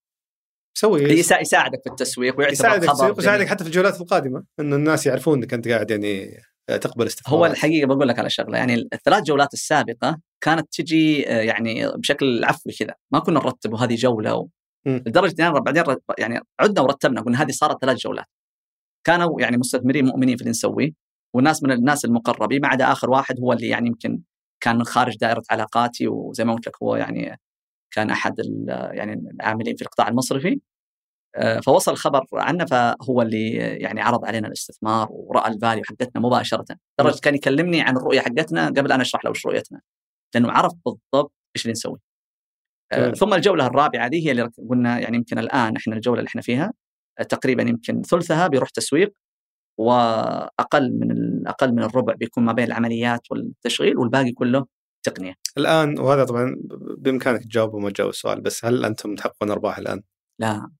سوي يساعدك في التسويق ويعتبر يساعدك خبر يساعدك حتى في الجولات القادمة. إنه الناس يعرفون إنك أنت قاعد يعني تقبل استثمار هو الحقيقة بقول لك على شغلة. يعني الثلاث جولات السابقة كانت تجي آه، يعني بشكل عفوي كذا. ما كنا نرتب وهذه جولة و... لدرجة إن بعدين يعني عدنا ورتبنا قلنا هذه صارت ثلاث جولات. كانوا يعني مستثمرين مؤمنين في اللي نسويه والناس من الناس المقربين ما عدا آخر واحد هو اللي يعني يمكن كان من خارج دائرة علاقاتي وزي ما قلت لك هو يعني كان أحد يعني العاملين في القطاع المصرفي. آه، فوصل الخبر عنه فهو اللي يعني عرض علينا الاستثمار ورأى الفاليو حقتنا مباشرة. لدرجة كان يكلمني عن الرؤية حقتنا قبل أن أشرح له وش رؤيتنا. لأنه عرف بالضبط إيش اللي نسوي آه، ثم الجولة الرابعة هذه هي اللي قلنا يعني يمكن الآن إحنا الجولة اللي إحنا فيها تقريبا يمكن ثلثها بيروح تسويق وأقل من أقل من الربع بيكون ما بين العمليات والتشغيل والباقي كله تقنية. الآن وهذا طبعا بإمكانك تجاوب وما تجاوب السؤال بس هل أنتم تحققون أرباح الآن؟ لا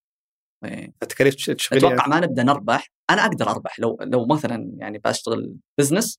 التكاليف أتوقع ما نبدأ نربح، أنا أقدر أربح لو لو مثلا يعني بشتغل بزنس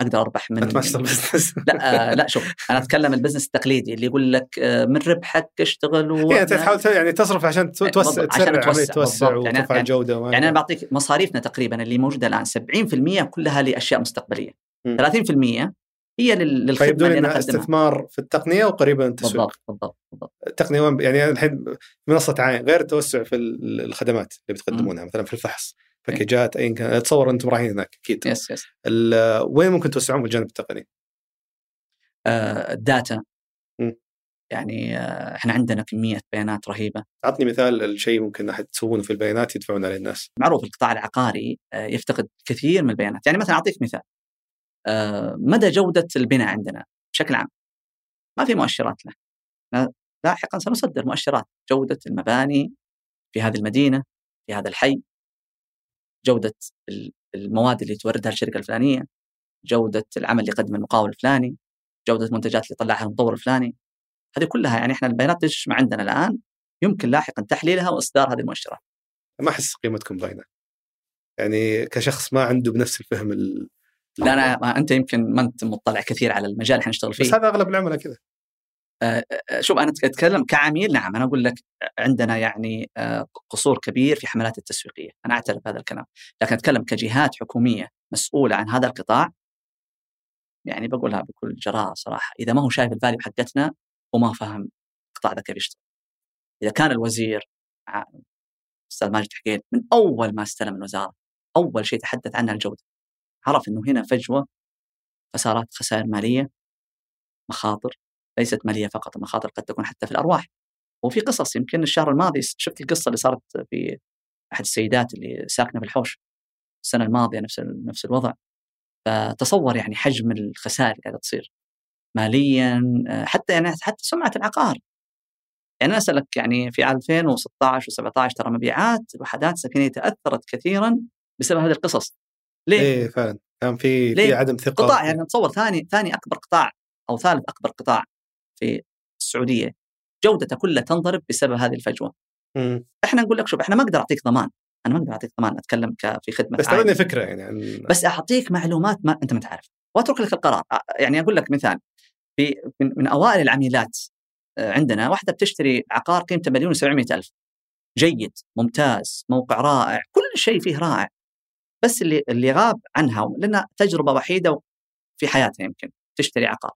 أقدر أربح من بزنس [laughs] لا آه لا شوف أنا أتكلم البزنس التقليدي اللي يقول لك آه من ربحك اشتغل و... يعني تحاول يعني تصرف عشان إيه، توسع عشان توسع, توسع يعني وترفع يعني الجودة يعني, يعني أنا بعطيك مصاريفنا تقريبا اللي موجودة الآن 70% كلها لأشياء مستقبلية. م. 30% هي للخدمة فيبدو لي إنها استثمار في التقنية وقريبا التسويق بالضبط بالضبط بالضبط. التقنية وين؟ يعني الحين منصة عاين غير التوسع في الخدمات اللي بتقدمونها مثلا في الفحص. باكجات أيا كان اتصور أنتم رايحين هناك أكيد. yes yes. وين ممكن توسعون في الجانب التقني؟ آه الداتا. يعني آه إحنا عندنا كمية بيانات رهيبة. اعطني مثال الشيء ممكن أحد تسوونه في البيانات يدفعون عليه الناس معروف القطاع العقاري آه يفتقد كثير من البيانات. يعني مثلا أعطيك مثال. آه مدى جودة البناء عندنا بشكل عام؟ ما في مؤشرات له. لاحقا سنصدر مؤشرات جودة المباني في هذه المدينة في هذا الحي. جودة المواد اللي توردها الشركة الفلانية جودة العمل اللي يقدمه المقاول الفلاني جودة المنتجات اللي طلعها المطور الفلاني. هذه كلها يعني إحنا البيانات تجمع عندنا الآن يمكن لاحقا تحليلها وإصدار هذه المؤشرات. ما أحس قيمتكم باينه يعني كشخص ما عنده بنفس الفهم ال... لا أنا ما أنت يمكن ما أنت مطلع كثير على المجال اللي إحنا نشتغل فيه. بس هذا أغلب العملاء كذا. شوف أنا أتكلم كعميل نعم أنا أقول لك عندنا يعني آه، قصور كبير في حملات التسويقية، أنا أعترف بهذا الكلام، لكن أتكلم كجهات حكومية مسؤولة عن هذا القطاع يعني بقولها بكل جراءة صراحة، إذا ما هو شايف ال value حقتنا وما فهم القطاع ذا كيف يشتغل. إذا كان الوزير أستاذ ماجد الحقيل من أول ما استلم الوزارة أول شيء تحدث عنها الجودة. عرف إنه هنا فجوة خسارات خسائر مالية مخاطر ليست مالية فقط المخاطر قد تكون حتى في الأرواح. وفي قصص يمكن الشهر الماضي شفت القصة اللي صارت في أحد السيدات اللي ساكنة في الحوش. السنة الماضية نفس نفس الوضع. فتصور يعني حجم الخسائر اللي قاعدة تصير. ماليا حتى يعني حتى سمعة العقار. يعني أنا أسألك يعني في 2016 و17 ترى مبيعات الوحدات السكنية تأثرت كثيرا بسبب هذه القصص. ليه؟ إيه فعلا. كان في في عدم ثقة. قطاع يعني تصور ثاني ثاني أكبر قطاع أو ثالث أكبر قطاع. في السعودية. جودته كلها تنضرب بسبب هذه الفجوة. مم. إحنا نقول لك شوف إحنا ما أقدر أعطيك ضمان. أنا ما أقدر أعطيك ضمان أتكلم في خدمة بس تعطيني فكرة يعني عن... بس أعطيك معلومات ما أنت ما تعرف. وأترك لك القرار. يعني أقول لك مثال. في من, من أوائل العميلات عندنا واحدة بتشتري عقار قيمته مليون و700 ألف. جيد ممتاز موقع رائع كل شيء فيه رائع. بس اللي اللي غاب عنها لأنها تجربة وحيدة في حياتها يمكن تشتري عقار.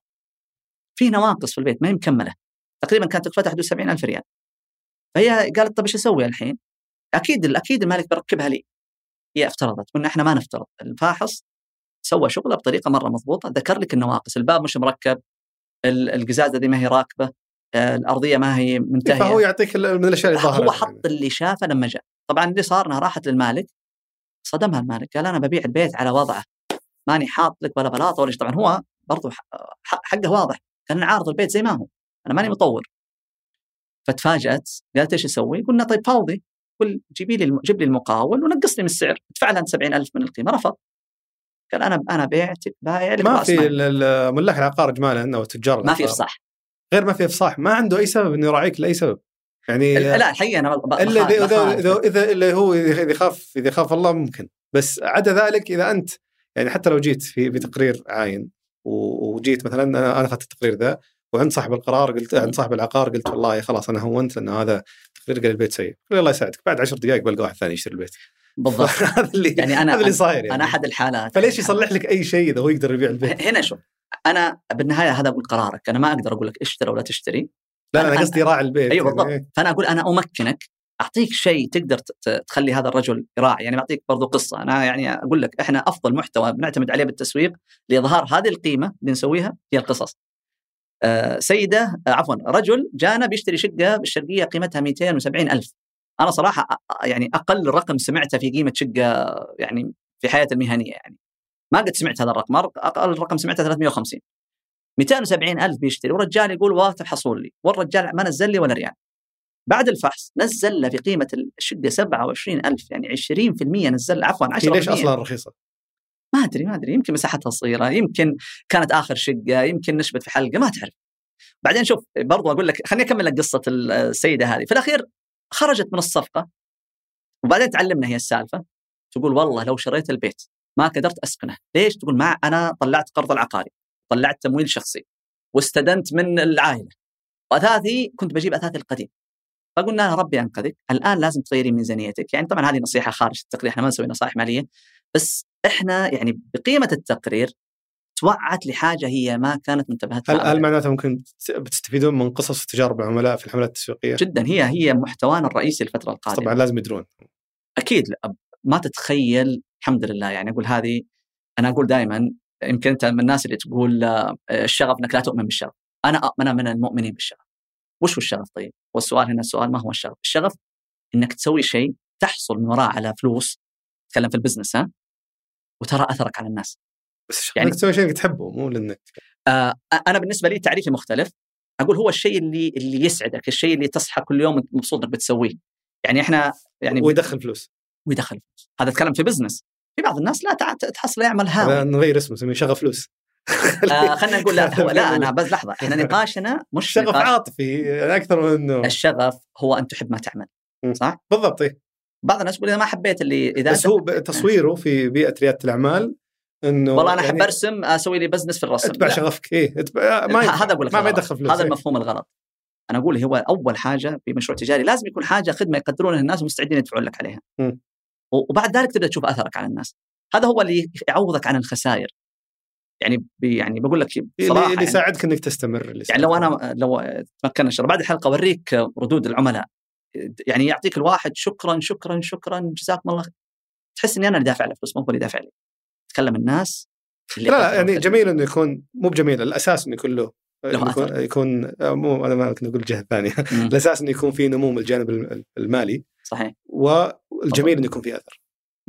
في نواقص في البيت ما هي مكملة. تقريبا كانت تكلفتها حدود 70000 ريال. فهي قالت طيب إيش أسوي الحين؟ أكيد أكيد المالك بيركبها لي. هي افترضت قلنا إحنا ما نفترض. الفاحص سوى شغله بطريقة مرة مضبوطة. ذكر لك النواقص. الباب مش مركب. القزازة دي ما هي راكبة. آه، الأرضية ما هي منتهية. فهو يعطيك من الأشياء اللي هو حط اللي شافه لما جاء. طبعا اللي صار إنها راحت للمالك. صدمها المالك. قال أنا ببيع البيت على وضعه. ماني حاط لك ولا بلاطة ولا طبعا هو برضو حقه واضح. كان عارض البيت زي ما هو. أنا ماني مطور. فتفاجات قالت إيش أسوي؟ قلنا طيب فاضي. قل جيبي لي جيب لي المقاول ونقص لي من السعر. ادفع لها 70000 من القيمة رفض. قال أنا أنا بعتك بايع لك ما في ملاك العقار اجمالا أو تجار ما في إفصاح. غير ما في إفصاح. ما عنده أي سبب إنه يراعيك لأي سبب. يعني لا الحقيقة أنا إلا إذا إذا إذا اللي هو إذا يخاف إذا يخاف الله ممكن. بس عدا ذلك إذا أنت يعني حتى لو جيت في بتقرير عاين وجيت مثلا أنا أنا أخذت التقرير ذا وعند صاحب القرار قلت عند صاحب العقار قلت والله خلاص أنا هونت لأن هذا تقرير قال البيت سيء. الله يساعدك بعد عشر دقائق بلقى واحد ثاني يشتري البيت. بالضبط. [laughs] هذا اللي يعني أنا هذا اللي صاير يعني. أنا أحد الحالات. فليش يصلح لك أي شيء إذا هو يقدر يبيع البيت؟ [laughs] هنا شوف أنا بالنهاية هذا أقول قرارك أنا ما أقدر أقول لك اشتري ولا تشتري. لا أنا, أنا قصدي راعي البيت أيوه بالضبط. يعني. فأنا أقول أنا أمكنك أعطيك شيء تقدر تخلي هذا الرجل يراعي. يعني بعطيك برضو قصة. أنا يعني أقول لك إحنا أفضل محتوى بنعتمد عليه بالتسويق لإظهار هذه القيمة اللي نسويها هي القصص. آه سيدة آه عفوا رجل جانا بيشتري شقة بالشرقية قيمتها 270 ألف. أنا صراحة يعني أقل رقم سمعته في قيمة شقة يعني في حياتي المهنية يعني. ما قد سمعت هذا الرقم. أقل رقم سمعته 350 270 ألف بيشتري. ورجال يقول واتر حصول لي. والرجال ما نزل لي ولا ريال. بعد الفحص نزل في قيمة الشقه 27000 يعني 20% نزل عفوا 10% ليش أصلا رخيصة؟ ما أدري ما أدري يمكن مساحتها صغيرة يمكن كانت آخر شقة يمكن نشبت في حلقة ما تعرف. بعدين شوف برضو أقول لك خليني أكمل لك قصة السيدة هذه. في الأخير خرجت من الصفقة وبعدين تعلمنا هي السالفة. تقول والله لو شريت البيت ما قدرت اسكنه ليش؟ تقول ما أنا طلعت قرض العقاري طلعت تمويل شخصي واستدنت من العائلة. وأثاثي كنت بجيب أثاثي القديم. فقلنا لها ربي انقذك الآن لازم تغيري ميزانيتك. يعني طبعا هذه نصيحة خارج التقرير إحنا ما نسوي نصائح مالية. بس إحنا يعني بقيمة التقرير توعت لحاجة هي ما كانت منتبهه هل هل معناته ممكن بتستفيدون من قصص وتجارب العملاء في الحملات التسويقية؟ جدا. هي هي محتوانا الرئيسي الفترة القادمة. طبعا لازم يدرون. أكيد. ما تتخيل. الحمد لله. يعني أقول هذه أنا أقول دائما يمكن أنت من الناس اللي تقول آه، الشغف إنك لا تؤمن بالشغف. أنا أنا من المؤمنين بالشغف. وش هو الشغف طيب؟ والسؤال هنا السؤال ما هو الشغف؟ الشغف إنك تسوي شيء تحصل من وراه على فلوس تتكلم في البزنس ها؟ وترى أثرك على الناس. بس يعني تسوي شيء إنك تحبه مو لإنك آه أنا بالنسبة لي تعريفي مختلف. أقول هو الشيء اللي اللي يسعدك الشيء اللي تصحى كل يوم مبسوط إنك بتسويه. يعني إحنا يعني ويدخل فلوس. ويدخل فلوس. هذا أتكلم في بزنس في بعض الناس لا تحصل يعمل هاوي. نغير اسمه نسميه شغف فلوس. آه خلينا نقول لا هو لا أنا بس لحظة. إحنا [laughs] نقاشنا مش شغف نقاش. عاطفي يعني أكثر من إنه الشغف هو أن تحب ما تعمل صح؟ بالضبط. بعض الناس يقول إذا ما حبيت اللي إذا بس هو تصويره في بيئة ريادة الأعمال إنه والله أنا أحب يعني أرسم أسوي لي بزنس في الرسم اتبع شغفك إيه اتبع ما هذا أقول لك ما, يدخل فلوس هذا. المفهوم الغلط. أنا أقول هو أول حاجة في مشروع تجاري لازم يكون حاجة خدمة يقدرونها الناس ومستعدين يدفعون لك عليها. م. وبعد ذلك تبدأ تشوف اثرك على الناس. هذا هو اللي يعوضك عن الخسائر. يعني بي يعني بقول لك صراحة اللي يعني يساعدك إنك تستمر اللي يعني لو أنا لو تمكنا بعد الحلقة أوريك ردود العملاء. يعني يعطيك الواحد شكرا شكرا شكرا جزاكم الله تحس إني أنا اللي دافع له فلوس مو هو اللي دافع لي. تكلم الناس لا لا يعني جميل إنه يكون مو بجميل الأساس إنه يكون له يكون, يكون مو أنا ما كنت أقول الجهه الثانية [laughs] الأساس إنه يكون في نمو من الجانب المالي. صحيح. والجميل إنه يكون في أثر.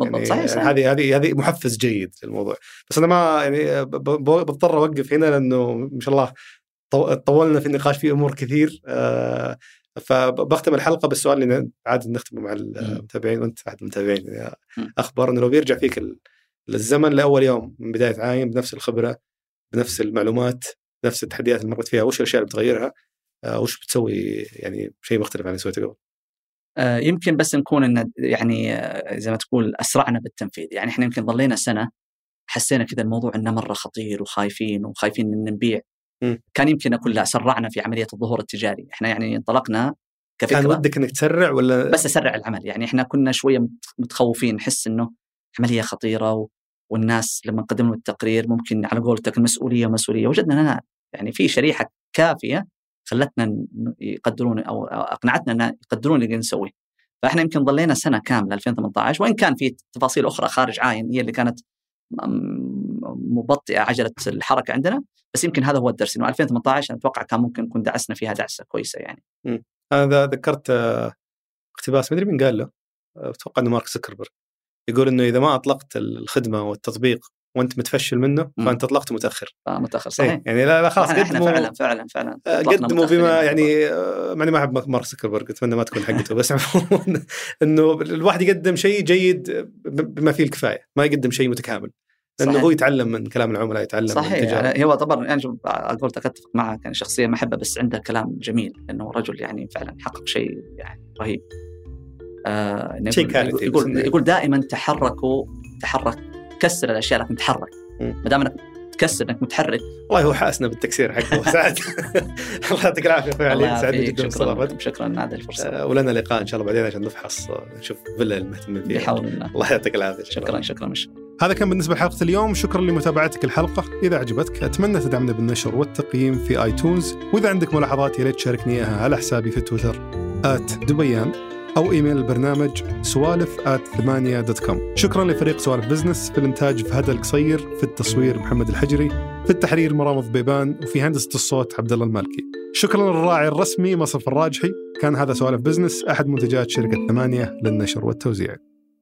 بالضبط يعني صحيح. هذه هذه هذه محفز جيد للموضوع. بس أنا ما يعني بضطر أوقف هنا لأنه ما شاء الله طولنا في النقاش في أمور كثير آه، فبختم الحلقة بالسؤال اللي عاده نختمه مع المتابعين وأنت احد المتابعين اخبر إنه لو بيرجع فيك الزمن لأول يوم من بداية عايم بنفس الخبرة بنفس المعلومات نفس التحديات اللي مرت فيها وش الأشياء اللي بتغيرها آه، وش بتسوي يعني شيء مختلف عن اللي سويته قبل؟ يمكن بس نكون إن يعني آه، زي ما تقول أسرعنا بالتنفيذ. يعني إحنا يمكن ظلينا سنة حسينا كذا الموضوع إنه مرة خطير وخايفين وخايفين إن نبيع. م. كان يمكن أقول لا سرعنا في عملية الظهور التجاري. إحنا يعني انطلقنا كفكرة كان ودك إنك تسرع ولا؟ بس أسرع العمل. يعني إحنا كنا شوية متخوفين نحس إنه عملية خطيرة و... والناس لما قدموا التقرير ممكن على قولتك المسؤولية مسؤولية. وجدنا لا يعني في شريحة كافية خلتنا يقدرون أو أقنعتنا إن يقدرون اللي نسويه. فإحنا يمكن ظلينا سنة كاملة 2018 وإن كان في تفاصيل أخرى خارج عاين هي اللي كانت مبطئة عجلة الحركة عندنا بس يمكن هذا هو الدرس. إنه 2018 أنا أتوقع كان ممكن نكون دعسنا فيها دعسة كويسة يعني. هذا ذكرت آه، اقتباس ما أدري مين قال له آه، أتوقع إنه مارك زكربرج يقول إنه إذا ما أطلقت الخدمة والتطبيق وانت متفشل منه فانت اطلقته متأخر. آه متأخر صحيح. إيه، يعني لا, لا خلاص إحنا فعلا فعلا فعلا. آه، قدموا بما يعني آه، ماني ما أحب مارك زكربرج أتمنى ما تكون حقته بس [laughs] إنه الواحد يقدم شيء جيد بما فيه الكفاية ما يقدم شيء متكامل. لأنه. هو يتعلم من كلام العملاء يتعلم صحيح. من يعني هو طبعا يعني أقول أتفق معك يعني شخصيه ما أحبه بس عنده كلام جميل إنه رجل يعني فعلا حقق شيء يعني رهيب. آه شيء يقول, يقول, يقول دائما تحركوا تحرك كسر الأشياء لكن تحرك. ما دام إنك تكسر إنك متحرك. والله هو حاسنا بالتكسير حقه. [laughs] سعد. الله يعطيك العافية أخوي علي. سعدني جدا شكرا شكرا. على هذه الفرصة. آه ولنا لقاء إن شاء الله بعدين عشان نفحص آه، نشوف فيلا المهتمين فيها. بحول الله. الله يعطيك العافية. شكرا. شكرا مش هذا كان بالنسبة لحلقة اليوم. شكرا لمتابعتك الحلقة. إذا عجبتك أتمنى تدعمنا بالنشر والتقييم في اي تونز وإذا عندك ملاحظات يا ريت تشاركني إياها على حسابي في تويتر. دبيان. أو إيميل البرنامج سوالف at ثمانية dot com شكرا لفريق سوالف بزنس في الإنتاج فهد القصير في التصوير محمد الحجري في التحرير مرام بيبان وفي هندسة الصوت عبد الله المالكي. شكرا للراعي الرسمي مصرف الراجحي. كان هذا سوالف بزنس أحد منتجات شركة ثمانية للنشر والتوزيع.